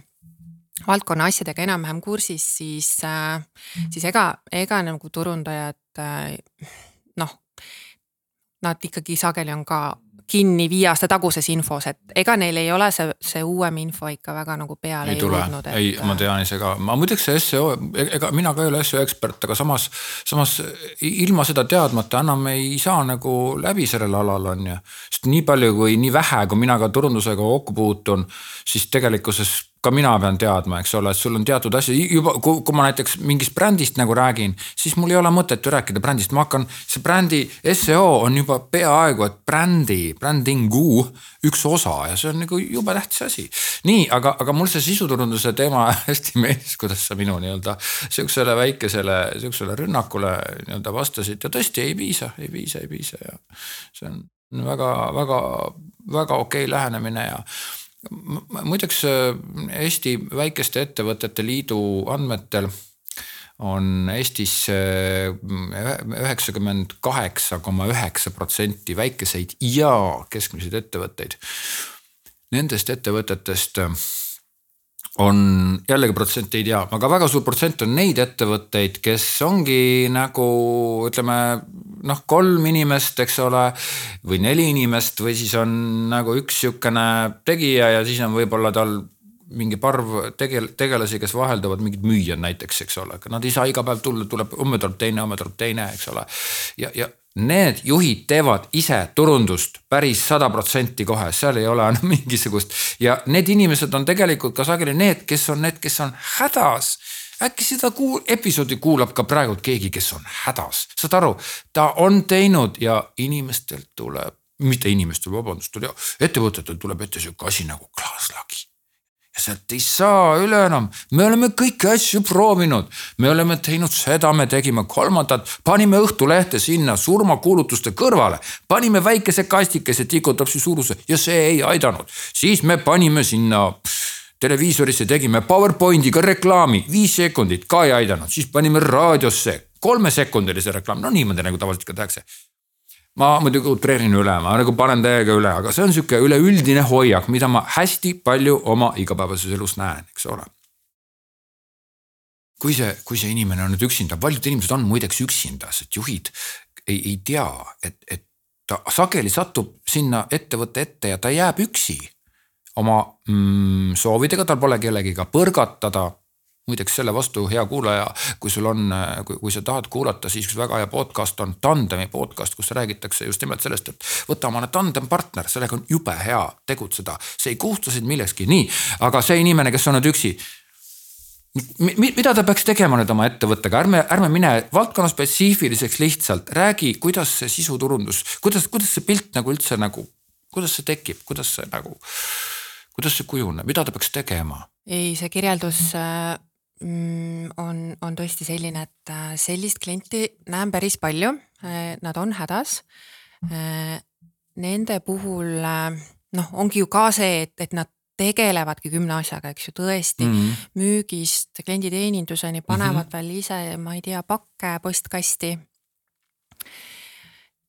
valdkonna asjadega enam-vähem kursis, siis, äh, siis ega, ega nagu turundajad äh, noh, nad ikkagi sageli on ka kinni viie aasta taguses infos, et ega neil ei ole see, see uuem info ikka väga nagu peale ei jõudnud. ei, ma tean ise ka, ma muideks see seo, ega mina ka ei ole seo ekspert, aga samas, samas ilma seda teadmata enam ei saa nagu läbi sellel alal on ju. sest nii palju kui, nii vähe, kui mina ka turundusega kokku puutun, siis tegelikkuses ka mina pean teadma, eks ole, et sul on teatud asju juba, kui, kui ma näiteks mingist brändist nagu räägin, siis mul ei ole mõtet ju rääkida brändist, ma hakkan, see brändi seo on juba peaaegu et brändi, brändingu üks osa ja see on nagu jube tähtis asi. nii, aga, aga mul see sisuturunduse teema hästi meeldis, kuidas sa minu nii-öelda sihukesele väikesele, sihukesele rünnakule nii-öelda vastasid. Ja tõesti ei piisa, ei piisa, ei piisa ja see on väga, väga, väga okei lähenemine ja muideks äh, Eesti Väikeste Ettevõtete Liidu andmetel on Eestis äh, üheksakümmend kaheksa koma üheksa protsenti väikeseid ja keskmiseid ettevõtteid. Nendest ettevõtetest on jällegi protsenti ei tea, aga väga suur protsent on neid ettevõtteid, kes ongi nagu ütleme noh, kolm inimest, eks ole. või neli inimest või siis on nagu üks sihukene tegija ja siis on võib-olla tal mingi parv tegel-, tegelasi, kes vahelduvad, mingid müüjad näiteks, eks ole, nad ei saa iga päev tulla, tuleb, homme tuleb teine, homme tuleb teine, eks ole. ja, ja need juhid teevad ise turundust päris sada protsenti kohe, seal ei ole enam mingisugust. Ja need inimesed on tegelikult ka sageli need, kes on need, kes on hädas. Äkki seda kuul-, episoodi kuulab ka praegu keegi, kes on hädas, saad aru, ta on teinud ja inimestelt tuleb, mitte inimestel, vabandust, ettevõtetel tuleb ette sihuke asi nagu klaaslagi ja sealt ei saa üle enam, me oleme kõiki asju proovinud, me oleme teinud seda, me tegime kolmandat, panime Õhtulehte sinna surmakuulutuste kõrvale, panime väikese kastikese tikutab siis suuruse ja see ei aidanud, siis me panime sinna televiisorisse tegime PowerPointiga reklaami, viis sekundit ka ei aidanud, siis panime raadiosse kolmesekundilise reklaami, no niimoodi nagu tavaliselt ka tehakse ma muidugi utreerin üle, ma nagu panen täiega üle, aga see on sihuke üleüldine hoiak, mida ma hästi palju oma igapäevases elus näen, eks ole. kui see, kui see inimene on nüüd üksinda, paljud inimesed on muideks üksinda, sest juhid ei, ei tea, et, et ta sageli satub sinna ettevõtte ette ja ta jääb üksi oma mm, soovidega, tal pole kellegiga põrgatada muideks selle vastu, hea kuulaja, kui sul on, kui, kui sa tahad kuulata, siis üks väga hea podcast on Tandemi podcast, kus räägitakse just nimelt sellest, et võta omale tandempartner, sellega on jube hea tegutseda. see ei kohusta sind millekski, nii, aga see inimene, kes on nüüd üksi mida ta peaks tegema nüüd oma ettevõttega, ärme, ärme mine valdkonna spetsiifiliseks lihtsalt, räägi, kuidas see sisuturundus, kuidas, kuidas see pilt nagu üldse nagu, kuidas see tekib, kuidas see nagu, kuidas see kujuneb, mida ta peaks tegema? ei, see kirjeldus Mm, on, on tõesti selline, et äh, sellist klienti näen päris palju, äh, nad on hädas. Äh, nende puhul noh, ongi ju ka see, et, et nad tegelevadki kümne asjaga, eks ju, tõesti mm -hmm. müügist klienditeeninduseni panevad mm -hmm. veel ise, ma ei tea, pakke postkasti.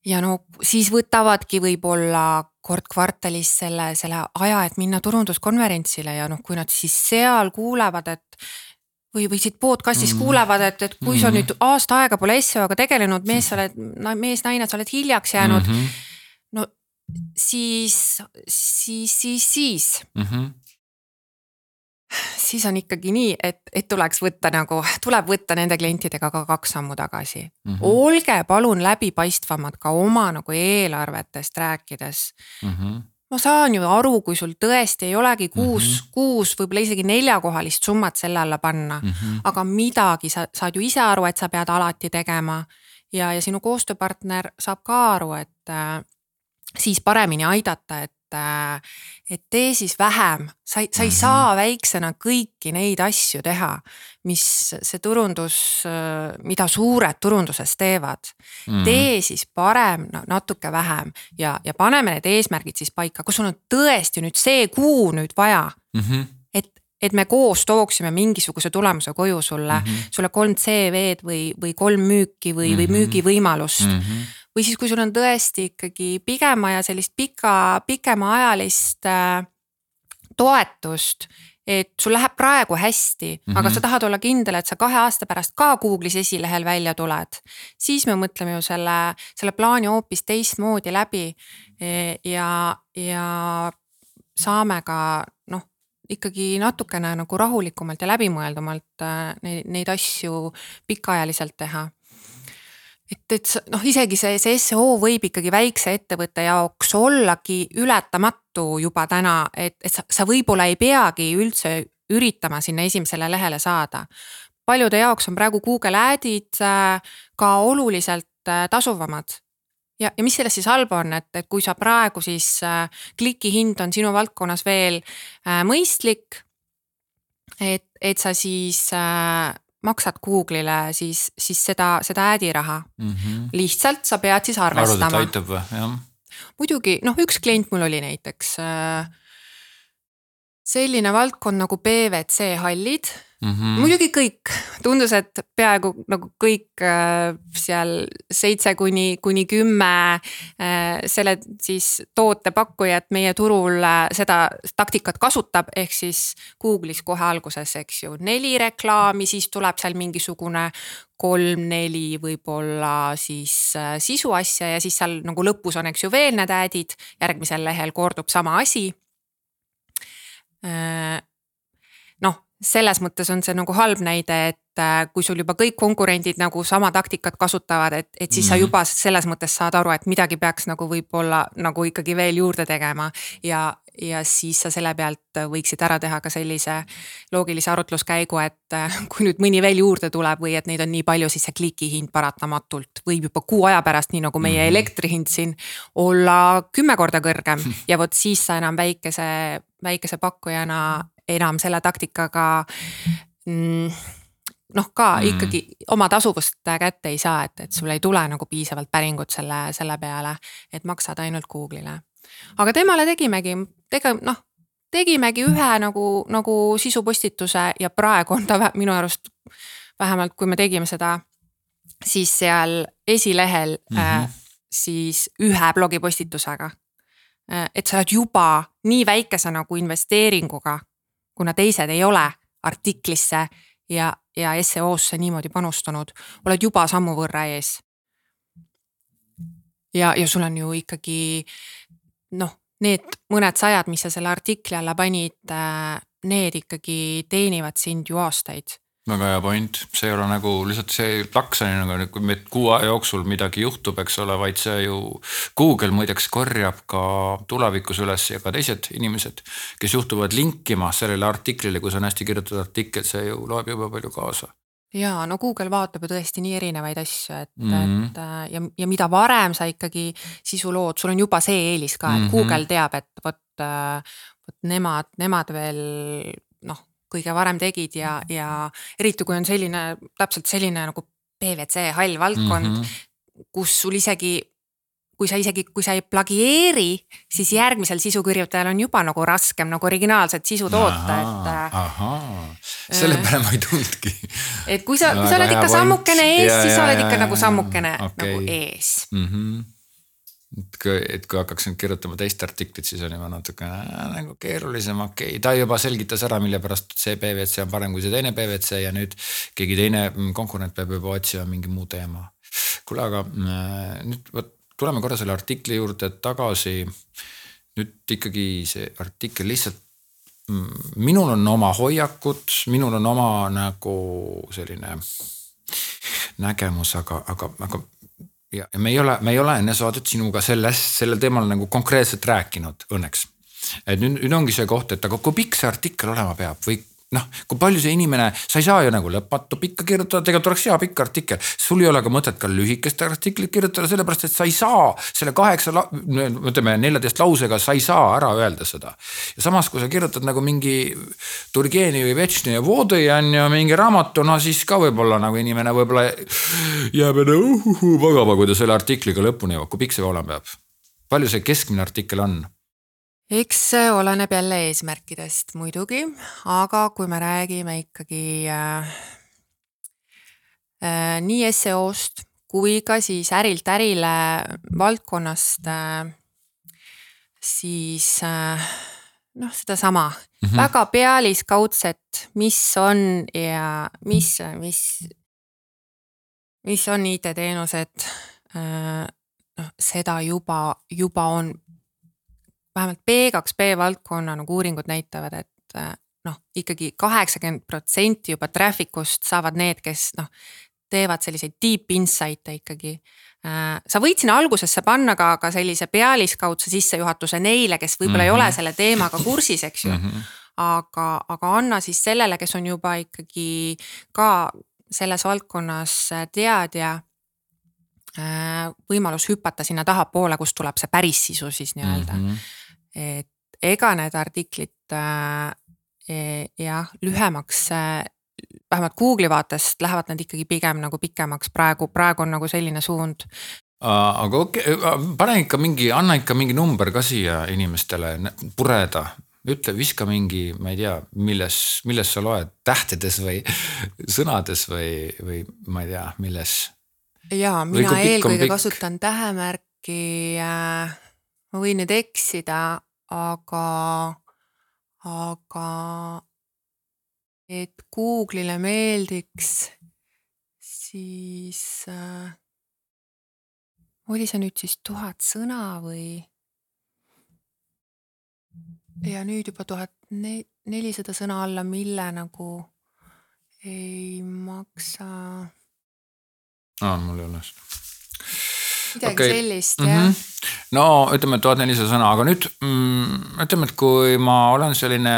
ja no siis võtavadki võib-olla kord kvartalis selle, selle aja, et minna turunduskonverentsile ja noh, kui nad siis seal kuulevad, et või, või siit podcast'is mm. kuulevad, et, et kui sa mm. nüüd aasta aega pole SEO-ga tegelenud, mees, sa oled, mees, naine, sa oled hiljaks jäänud mm. -hmm. no siis, siis, siis, siis mm. -hmm siis on ikkagi nii, et, et tuleks võtta nagu, tuleb võtta nende klientidega ka kaks sammu tagasi mm. -hmm. olge palun läbipaistvamad ka oma nagu eelarvetest rääkides mm. -hmm ma saan ju aru, kui sul tõesti ei olegi kuus mm, -hmm. kuus, võib-olla isegi neljakohalist summat selle alla panna mm. -hmm. aga midagi sa saad ju ise aru, et sa pead alati tegema. ja, ja sinu koostööpartner saab ka aru, et äh, siis paremini aidata, et äh, et tee siis vähem, sa ei, sa ei saa väiksena kõiki neid asju teha, mis see turundus, mida suured turunduses teevad mm. -hmm. tee siis parem no, natuke vähem ja, ja paneme need eesmärgid siis paika, kus sul on tõesti nüüd see kuu nüüd vaja mm. -hmm et, et me koos tooksime mingisuguse tulemuse koju sulle mm, -hmm. sulle kolm CV-d või, või kolm müüki või mm, -hmm. või mhm. müügivõimalust mm. -hmm või siis, kui sul on tõesti ikkagi pigema ja sellist pika, pikemaajalist äh, toetust et sul läheb praegu hästi mm, -hmm. aga sa tahad olla kindel, et sa kahe aasta pärast ka Google'is esilehel välja tuled. siis me mõtleme ju selle, selle plaani hoopis teistmoodi läbi e, ja, ja saame ka noh, ikkagi natukene nagu rahulikumalt ja läbimõeldumalt äh, neid, neid asju pikaajaliselt teha et, et noh, isegi see, see seo võib ikkagi väikse ettevõtte jaoks ollagi ületamatu juba täna, et, et sa, sa võib-olla ei peagi üldse üritama sinna esimesele lehele saada. paljude jaoks on praegu Google Ad'id äh, ka oluliselt äh, tasuvamad ja, ja mis selles siis halba on, et, et kui sa praegu siis äh, kliki hind on sinu valdkonnas veel äh, mõistlik. et, et sa siis äh, maksad Google'ile siis, siis seda, seda ad'i raha mm. -hmm. lihtsalt sa pead siis arvestama. arvad, et aitab või, jah? muidugi, noh, üks klient mul oli näiteks äh, selline valdkond nagu PVC hallid mm. -hmm. muidugi kõik, tundus, et peaaegu nagu kõik äh, seal seitse kuni, kuni kümme äh, selle siis tootepakkujat meie turul äh, seda taktikat kasutab, ehk siis Google'is kohe alguses, eks ju, neli reklaami, siis tuleb seal mingisugune kolm-neli võib-olla siis sisuasja ja siis seal nagu lõpus on, eks ju, veel need ad'id, järgmisel lehel kordub sama asi selles mõttes on see nagu halb näide, et äh, kui sul juba kõik konkurendid nagu sama taktikat kasutavad, et, et siis mm -hmm. sa mhm. juba selles mõttes saad aru, et midagi peaks nagu võib-olla nagu ikkagi veel juurde tegema. ja, ja siis sa selle pealt võiksid ära teha ka sellise loogilise arutluskäigu, et äh, kui nüüd mõni veel juurde tuleb või et neid on nii palju, siis see kliki hind paratamatult võib juba kuu aja pärast, nii nagu meie -hmm. elektri hind siin, olla kümme korda kõrgem ja vot siis sa enam väikese, väikese pakkujana enam selle taktikaga mm, noh, ka mm. ikkagi oma tasuvust kätte ei saa, et, et sul ei tule nagu piisavalt päringut selle, selle peale, et maksad ainult Google'ile. aga temale tegimegi, tege-, noh, tegimegi ühe nagu, nagu sisupostituse ja praegu on ta minu arust vähemalt, kui me tegime seda, siis seal esilehel mm -hmm. äh, siis ühe blogipostitusega. Äh, et sa oled juba nii väikese nagu investeeringuga, kuna teised ei ole artiklisse ja, ja SEO-sse niimoodi panustanud, oled juba sammu võrra ees. ja, ja sul on ju ikkagi noh, need mõned sajad, mis sa selle artikli alla panid, äh, need ikkagi teenivad sind ju aastaid väga hea point, see ei ole nagu lihtsalt see plaksani nagu, kui meil kuu aja jooksul midagi juhtub, eks ole, vaid see ju. Google muideks korjab ka tulevikus üles ja ka teised inimesed, kes juhtuvad linkima sellele artiklile, kui see on hästi kirjutatud artikkel, see ju loeb jube palju kaasa ja no Google vaatab ju tõesti nii erinevaid asju, et mm, -hmm. et äh, ja, ja mida varem sa ikkagi sisu lood, sul on juba see eelis ka, et mm -hmm. Google teab, et vot, äh, vot nemad, nemad veel noh kõige varem tegid ja, ja eriti kui on selline, täpselt selline nagu PVC hall valdkond mm, -hmm. kus sul isegi kui sa isegi, kui sa ei plagieeri, siis järgmisel sisukirjutajal on juba nagu raskem nagu originaalset sisu toota, et. ahaa, selle äh, peale ma ei tulnudki. et kui sa, kui sa oled ikka sammukene ees, siis sa oled ikka nagu sammukene okay. nagu ees mm. -hmm et kui, et kui hakkaks nüüd kirjutama teist artiklit, siis on juba natukene äh, nagu keerulisem, okei okay., ta juba selgitas ära, mille pärast see PVC on parem kui see teine PVC ja nüüd keegi teine mm, konkurent peab juba otsima mingi muu teema. kuule, aga äh, nüüd vot tuleme korra selle artikli juurde tagasi. nüüd ikkagi see artikkel lihtsalt mm, minul on oma hoiakud, minul on oma nagu selline nägemus, aga, aga, aga ja, ja me ei ole, me ei ole enne saadet sinuga sellest, sellel teemal nagu konkreetselt rääkinud õnneks. et nüüd, nüüd ongi see koht, et aga kui pikk see artikkel olema peab või noh, kui palju see inimene, sa ei saa ju nagu lõpmatu pikka kirjutada, tegelikult oleks hea pikk artikkel. sul ei ole ka mõtet ka lühikest artiklit kirjutada, sellepärast et sa ei saa selle kaheksa, ütleme neljateist lausega, sa ei saa ära öelda seda. ja samas, kui sa kirjutad nagu mingi Turgenevi, Vetšni ja Vodõi on ju mingi raamatu, no siis ka võib-olla nagu inimene võib-olla jääb enne uhuhu magama, kui ta selle artikliga lõpuni jõuab, kui pikk see olema peab? palju see keskmine artikkel on? Eks see oleneb jälle eesmärkidest muidugi, aga kui me räägime ikkagi äh, äh, nii SEO-st kui ka siis ärilt ärile valdkonnast äh,, siis äh, noh, sedasama mm -hmm. väga pealiskaudset, mis on ja mis, mis, mis on IT-teenused äh,. noh, seda juba, juba on vähemalt B2B valdkonna nagu uuringud näitavad, et äh, noh, ikkagi kaheksakümmend protsenti juba traffic ust saavad need, kes noh, teevad selliseid deep insight'e ikkagi. Äh, sa võid sinna algusesse panna ka, ka sellise pealiskaudse sissejuhatuse neile, kes võib-olla mm -hmm. ei ole mhm. selle teemaga kursis, eks ju mm. -hmm. aga, aga anna siis sellele, kes on juba ikkagi ka selles valdkonnas teadja äh, võimalus hüpata sinna tahapoole, kust tuleb see päris sisu siis nii-öelda mm. -hmm et ega need artiklid äh, e, jah, lühemaks äh, vähemalt Google'i vaatest lähevad nad ikkagi pigem nagu pikemaks, praegu, praegu on nagu selline suund. aga okei okay,, pane ikka mingi, anna ikka mingi number ka siia inimestele pureda, ütle, viska mingi, ma ei tea, milles, milles sa loed, tähtedes või sõnades või, või ma ei tea, milles. ja mina eelkõige kasutan tähemärki äh,. ma võin nüüd eksida, aga, aga et Google'ile meeldiks, siis äh, oli see nüüd siis tuhat sõna või? ja nüüd juba tuhat nelisada sõna alla, mille nagu ei maksa. aa, mul ei ole seda midagi okay. sellist mm -hmm. jah. No ütleme tuhat nelisada sõna, aga nüüd mm, ütleme, et kui ma olen selline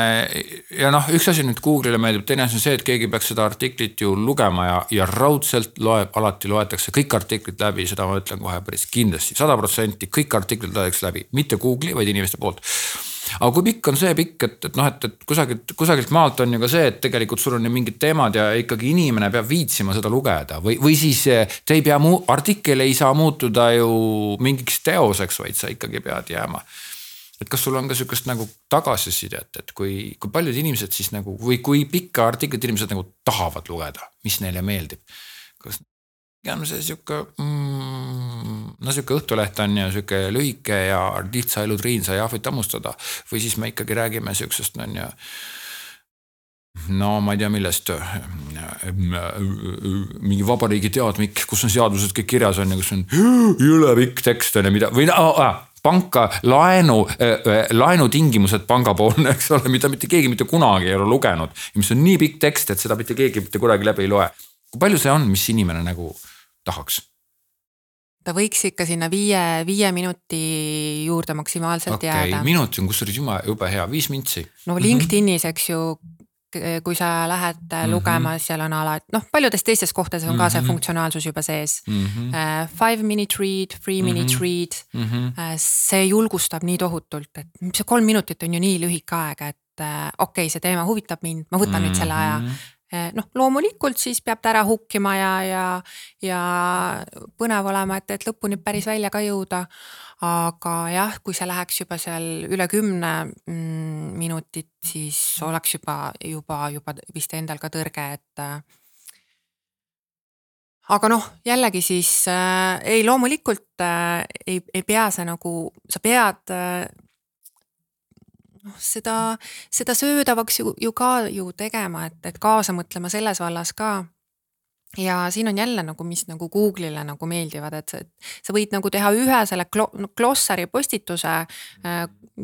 ja noh, üks asi nüüd Google'ile meeldib, teine asi on see, et keegi peaks seda artiklit ju lugema ja, ja raudselt loeb, alati loetakse kõik artiklid läbi, seda ma ütlen kohe päris kindlasti, sada protsenti kõik artiklid loetakse läbi, mitte Google'i, vaid inimeste poolt aga kui pikk on see pikk, et, et noh, et, et kusagilt, kusagilt maalt on ju ka see, et tegelikult sul on ju mingid teemad ja ikkagi inimene peab viitsima seda lugeda või, või siis te ei pea muu, artikkel ei saa muutuda ju mingiks teoseks, vaid sa ikkagi pead jääma et kas sul on ka sihukest nagu tagasisidet, et kui, kui paljud inimesed siis nagu või kui pikka artiklit inimesed nagu tahavad lugeda, mis neile meeldib. kas on see sihuke mm,, no sihuke Õhtuleht on ju sihuke lühike ja lihtsa elutriin sai ahvit hammustada või siis me ikkagi räägime sihukesest on ju no ma ei tea, millest. mingi vabariigi teadmik, kus on seadused kõik kirjas on ja kus on jõle pikk tekst on ju, mida või ah, panka laenu äh,, laenutingimused pangapoolne, eks ole, mida mitte keegi mitte kunagi ei ole lugenud. mis on nii pikk tekst, et seda mitte keegi mitte kunagi läbi ei loe. kui palju see on, mis inimene nagu tahaks? Ta võiks ikka sinna viie, viie minuti juurde maksimaalselt okay, jääda. minut on kusjuures jumala jube hea, viis mintsi. no LinkedInis, eks ju kui sa lähed mm -hmm. lugema, seal on alati, noh, paljudes teistes kohtades on mm -hmm. ka see mhm. funktsionaalsus juba sees mm. -hmm. Uh, five minute read, three minute mm -hmm. read mm. -hmm. Uh, see julgustab nii tohutult, et see kolm minutit on ju nii lühike aeg, et okei okay,, see teema huvitab mind, ma võtan mm -hmm. nüüd selle aja mhm. Noh, loomulikult siis peab ta ära hukkima ja, ja, ja põnev olema, et, et lõpuni päris välja ka jõuda. Aga jah, kui see läheks juba seal üle kümne mm, minutit, siis oleks juba, juba, juba vist endal ka tõrge, et äh, aga noh, jällegi siis äh, ei, loomulikult äh, ei, ei pea see nagu, sa pead äh, noh, seda, seda söödavaks ju, ju ka ju tegema, et, et kaasa mõtlema selles vallas ka. Ja siin on jälle nagu, mis nagu Google'ile nagu meeldivad, et sa, sa võid nagu teha ühe selle glossari postituse, äh,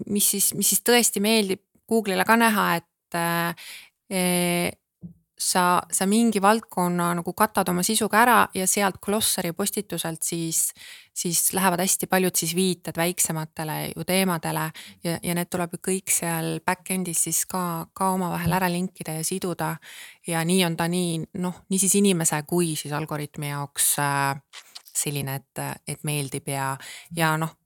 mis siis, mis siis tõesti meeldib Google'ile ka näha, et äh, sa, sa mingi valdkonna nagu katad oma sisuga ära ja sealt glossari postituselt siis, siis lähevad hästi paljud siis viited väiksematele ju teemadele ja, ja need tuleb ju kõik seal back-end'is siis ka, ka omavahel ära linkida ja siduda. ja nii on ta nii noh, niisiis inimese kui siis algoritmi jaoks äh, selline, et, et meeldib ja, ja noh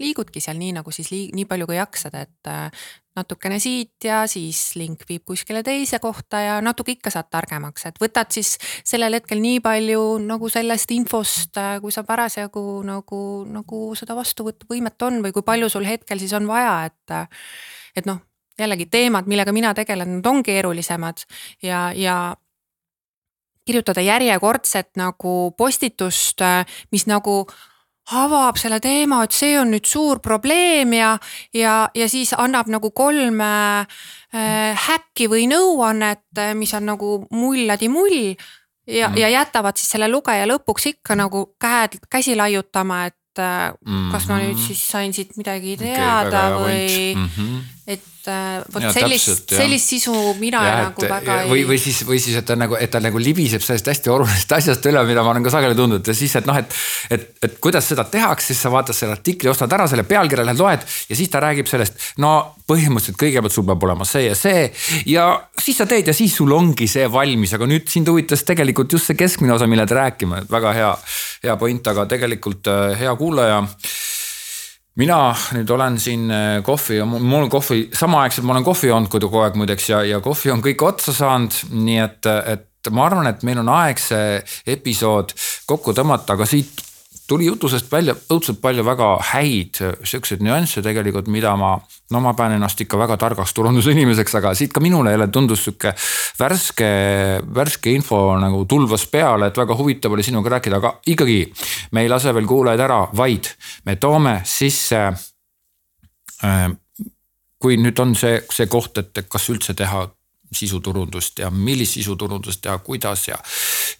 liigudki seal nii nagu siis liig, nii palju kui jaksad, et äh, natukene siit ja siis link viib kuskile teise kohta ja natuke ikka saad targemaks, et võtad siis sellel hetkel nii palju nagu sellest infost, äh, kui sa parasjagu nagu, nagu seda vastuvõtuvõimet on või kui palju sul hetkel siis on vaja, et. Äh, et noh, jällegi teemad, millega mina tegelen, nad on keerulisemad ja, ja kirjutada järjekordset nagu postitust, mis nagu avab selle teema, et see on nüüd suur probleem ja, ja, ja siis annab nagu kolm äh, häkki või nõuannet, mis on nagu mulladi-mull. ja mm., ja jätavad siis selle lugeja lõpuks ikka nagu käed, käsi laiutama, et äh, kas ma nüüd mhm. siis sain siit midagi teada okay, või mm, -hmm. Et äh, vot sellist, sellist sisu mina ja, nagu et, väga ei. või, või siis, või siis, et ta nagu, et ta nagu libiseb sellest hästi olulisest asjast üle, mida ma olen ka sageli tundnud ja siis, et noh, et. et, et kuidas seda tehakse, siis sa vaatad selle artikli, ostad ära selle pealkirja, lähed loed ja siis ta räägib sellest. no põhimõtteliselt kõigepealt sul peab olema see ja see ja siis sa teed ja siis sul ongi see valmis, aga nüüd sind huvitas tegelikult just see keskmine osa, millest rääkima, et väga hea, hea point, aga tegelikult äh, hea kuulaja mina nüüd olen siin äh, kohvi, mul on kohvi, samaaegselt ma olen kohvi joonud kogu aeg muideks ja, ja kohvi on kõik otsa saanud, nii et, et ma arvan, et meil on aeg see episood kokku tõmmata, aga siit tuli jutusest välja õudselt palju väga häid siukseid nüansse tegelikult, mida ma, no ma pean ennast ikka väga targaks turundusinimeseks, aga siit ka minule jälle tundus sihuke värske, värske info nagu tulvas peale, et väga huvitav oli sinuga rääkida, aga ikkagi. me ei lase veel kuulajaid ära, vaid me toome sisse äh, kui nüüd on see, see koht, et kas üldse teha sisuturundust ja millist sisuturundust teha, kuidas ja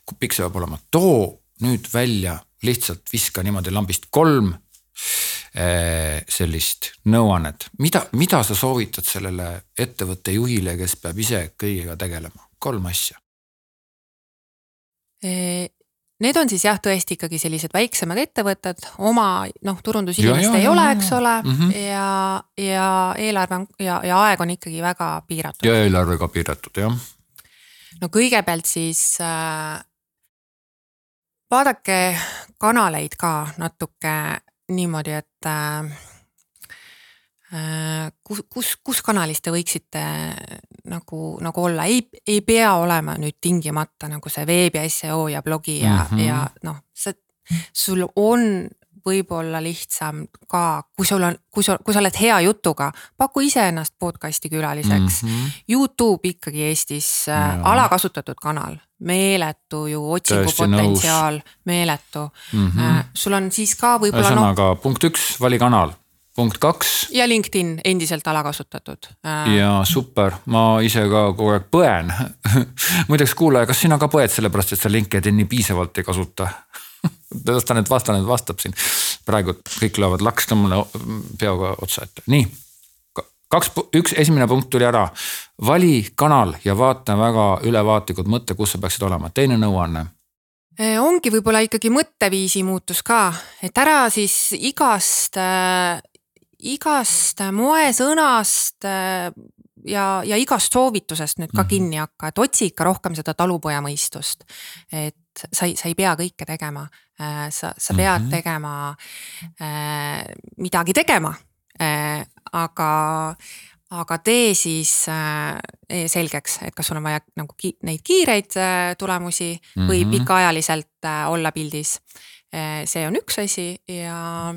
kui pikk see peab olema, too nüüd välja lihtsalt viska niimoodi lambist kolm eh, sellist nõuannet, mida, mida sa soovitad sellele ettevõtte juhile, kes peab ise kõigega tegelema, kolm asja? Need on siis jah, tõesti ikkagi sellised väiksemad ettevõtted, oma noh, turundusinimest ei ole, eks ole mm, -hmm. ja, ja eelarve on ja, ja aeg on ikkagi väga piiratud. ja eelarve ka piiratud, jah. no kõigepealt siis äh, vaadake kanaleid ka natuke niimoodi, et äh, kus, kus, kus kanalis te võiksite nagu, nagu olla, ei, ei pea olema nüüd tingimata nagu see veebi seo ja blogi ja mm, -hmm. ja noh, see, sul on võib-olla lihtsam ka, kui sul on, kui sa, kui sa oled hea jutuga, paku iseennast podcast'i külaliseks mm. -hmm. Youtube ikkagi Eestis äh, alakasutatud kanal, meeletu ju otsingupotentsiaal, meeletu mm. -hmm. Sul on siis ka võib-olla. ühesõnaga no, punkt üks, vali kanal punkt kaks. ja LinkedIn endiselt alakasutatud. Äh, ja super, ma ise ka kogu aeg põen muideks kuulaja, kas sina ka põed sellepärast, et sa LinkedIn'i piisavalt ei kasuta las ta nüüd vasta, nüüd vastab siin. praegu kõik löövad laksta mulle peoga otsa ette, nii. kaks, üks, esimene punkt tuli ära. vali kanal ja vaata väga ülevaatlikult mõtte, kus sa peaksid olema, teine nõuanne ongi võib-olla ikkagi mõtteviisi muutus ka, et ära siis igast äh, igast moesõnast äh, ja, ja igast soovitusest nüüd ka mhm. kinni hakka, et otsi ikka rohkem seda talupoja mõistust. Et sa ei, sa ei pea kõike tegema, äh, sa, sa pead mm -hmm. tegema äh,, midagi tegema äh,, aga aga tee siis äh, selgeks, et kas sul on vaja nagu ki neid kiireid äh, tulemusi mm -hmm. või mhm. pikaajaliselt äh, olla pildis äh,. see on üks asi ja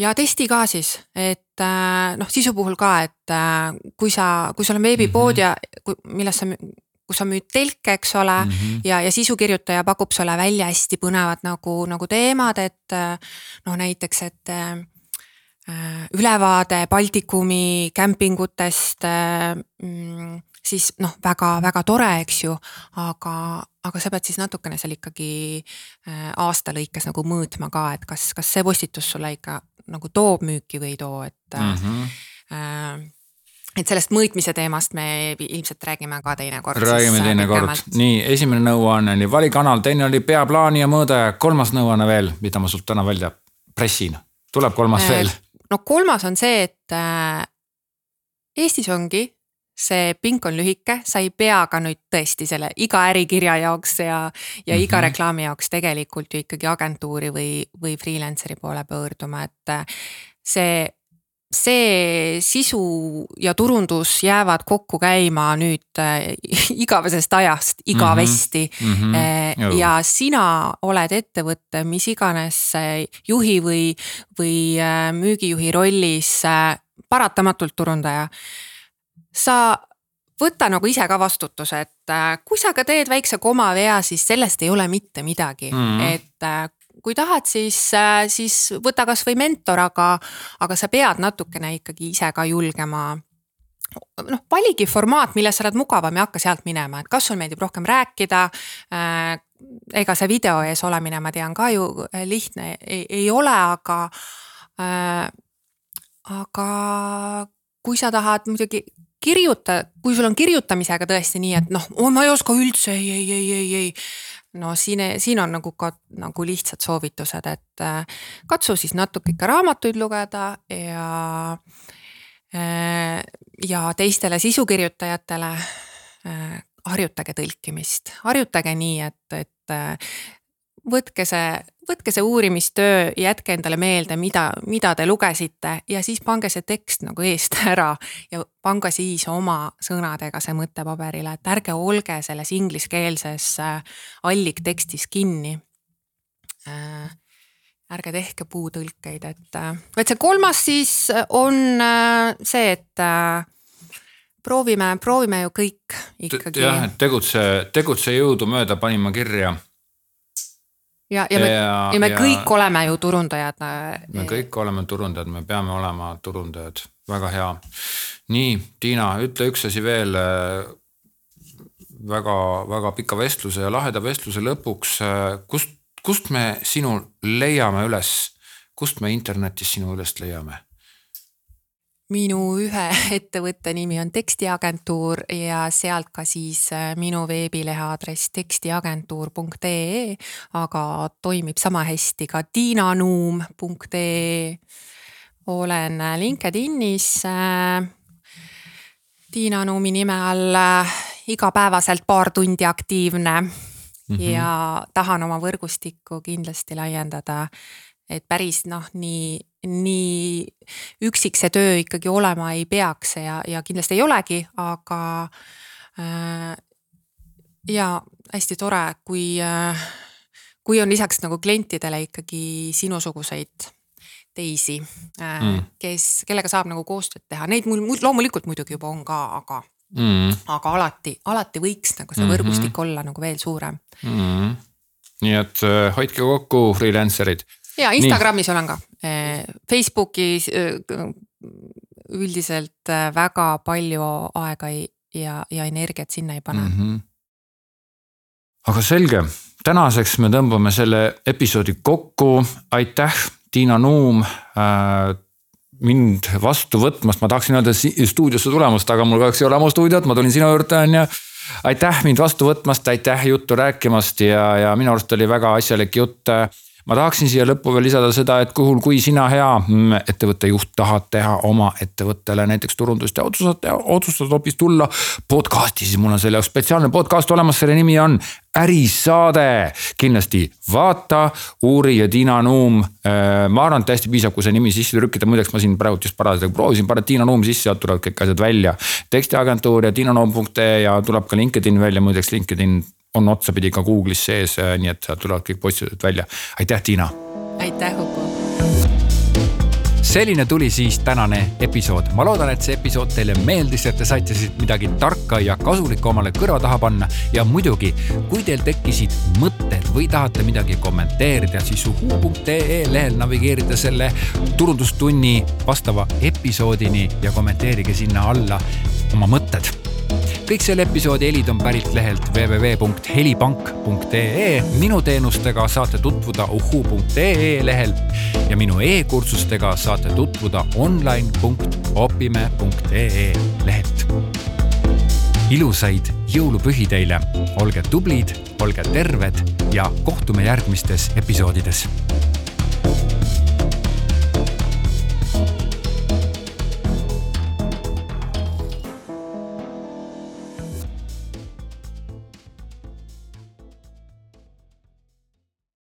ja testi ka siis, et äh, noh, sisu puhul ka, et äh, kui sa, kui sul on veebipood -hmm. ja milles sa, kus sa müüd telke, eks ole mm, -hmm. ja, ja sisukirjutaja pakub sulle välja hästi põnevad nagu, nagu teemad, et äh, noh, näiteks, et ülevaade Baltikumi kämpingutest mm, siis noh, väga-väga tore, eks ju, aga, aga sa pead siis natukene seal ikkagi aasta lõikes nagu mõõtma ka, et kas, kas see postitus sulle ikka nagu toob müüki või ei too, et mm. -hmm. Äh, et sellest mõõtmise teemast me ilmselt räägime ka teinekord. räägime äh, teinekord, nii esimene nõuanne oli vali kanal, teine oli pea plaani ja mõõda, kolmas nõuanne veel, mida ma sult täna välja pressin, tuleb kolmas äh, veel? no kolmas on see, et äh, Eestis ongi see pink on lühike, sa ei pea ka nüüd tõesti selle iga ärikirja jaoks ja, ja mm -hmm. iga reklaami jaoks tegelikult ju ikkagi agentuuri või, või freelancer'i poole pöörduma, et äh, see see sisu ja turundus jäävad kokku käima nüüd äh, igavesest ajast igavesti mm. -hmm. Ja sina oled ettevõtte, mis iganes äh, juhi või, või müügijuhi rollis paratamatult turundaja sa võta nagu ise ka vastutuse, et kui sa ka teed väikse komavea, siis sellest ei ole mitte midagi mm, -hmm. et kui tahad, siis, äh, siis võta kasvõi mentor, aga, aga sa pead natukene ikkagi ise ka julgema noh, valigi formaat, milles sa oled mugavam ja hakka sealt minema, et kas sul meeldib rohkem rääkida äh,. ega see video ees olemine, ma tean ka ju lihtne ei, ei ole, aga äh,. aga kui sa tahad muidugi kirjuta, kui sul on kirjutamisega tõesti nii, et noh, ma ei oska üldse, ei, ei, ei, ei, ei. No siin, siin on nagu ka nagu lihtsad soovitused, et äh, katsu siis natuke ikka raamatuid lugeda ja äh,. ja teistele sisukirjutajatele äh, harjutage tõlkimist, harjutage nii, et, et võtke see, võtke see uurimistöö, jätke endale meelde, mida, mida te lugesite ja siis pange see tekst nagu eest ära ja pange siis oma sõnadega see mõte paberile, et ärge olge selles ingliskeelses äh, alliktekstis kinni äh, ärge tehke puutõlkeid, et, äh, et see kolmas siis on see, et proovime, proovime ju kõik ikkagi. jah, et tegutse, tegutse jõudumööda panin ma kirja ja, ja me, ja, ja me ja, kõik oleme ju turundajad. Äh, me kõik oleme turundajad, me peame olema turundajad, väga hea. nii, Tiina, ütle üks asi veel väga-väga pika vestluse ja laheda vestluse lõpuks, äh, kust, kust me sinu leiame üles, kust me internetis sinu üles leiame? Minu ühe ettevõtte nimi on tekstiagentuur ja sealt ka siis äh, minu veebilehe aadress tekstiagentuur.ee, aga toimib sama hästi ka tiinanuum.ee. olen LinkedInis äh, Tiina Nuumi nime all äh, igapäevaselt paar tundi aktiivne mm -hmm. ja tahan oma võrgustikku kindlasti laiendada. et päris noh, nii nii üksik see töö ikkagi olema ei peaks ja, ja kindlasti ei olegi, aga äh, ja hästi tore, kui äh, kui on lisaks nagu klientidele ikkagi sinusuguseid teisi mm., kes, kellega saab nagu koostööd teha, neid mul loomulikult muidugi juba on ka, aga mm., aga alati, alati võiks nagu see võrgustik mm -hmm. olla nagu veel suurem mm.. nii et äh, hoidke kokku, freelancer'id. Ja Instagramis Nii. olen ka, äh, Facebookis äh, üldiselt väga palju aega ei, ja, ja energiat sinna ei pane mm. -hmm. aga selge, tänaseks me tõmbame selle episoodi kokku, aitäh, Tiina Nuum äh, mind vastu võtmast, ma tahaksin öelda stuudiosse tulemast, aga mul kahjuks ei ole oma stuudiot, ma tulin sinu juurde, on ju. aitäh mind vastu võtmast, aitäh juttu rääkimast ja, ja minu arust oli väga asjalik jutt ma tahaksin siia lõppu veel lisada seda, et kuhul, kui sina, hea mm, ettevõtte juht, tahad teha oma ettevõttele näiteks turundust ja otsustad, otsustad hoopis tulla podcast'i, siis mul on selle jaoks spetsiaalne podcast olemas, selle nimi on ärisaade. kindlasti vaata, uuri ja Tiina Nuum. Äh, ma arvan, et täiesti piisab, kui see nimi sisse trükkida, muideks ma siin praegu just parasjagu proovisin, paned Tiina Nuum sisse, sealt tulevad kõik asjad välja. tekstiagentuur ja tiinanuum.ee ja tuleb ka LinkedIn välja, muideks LinkedIn on otsapidi ka Google'is sees, äh, nii et sealt tulevad kõik postitused välja. aitäh, Tiina. aitäh, Uku selline tuli siis tänane episood. ma loodan, et see episood teile meeldis, et te saite siit midagi tarka ja kasulikku omale kõrva taha panna. ja muidugi, kui teil tekkisid mõtted või tahate midagi kommenteerida, siis uhuu.ee lehel navigeerida selle turundustunni vastava episoodini ja kommenteerige sinna alla oma mõtted kõik selle episoodi helid on pärit lehelt www.helipank.ee. minu teenustega saate tutvuda uhuu.ee lehel ja minu e-kursustega saate tutvuda online.opime.ee lehelt. ilusaid jõulupühi teile, olge tublid, olge terved ja kohtume järgmistes episoodides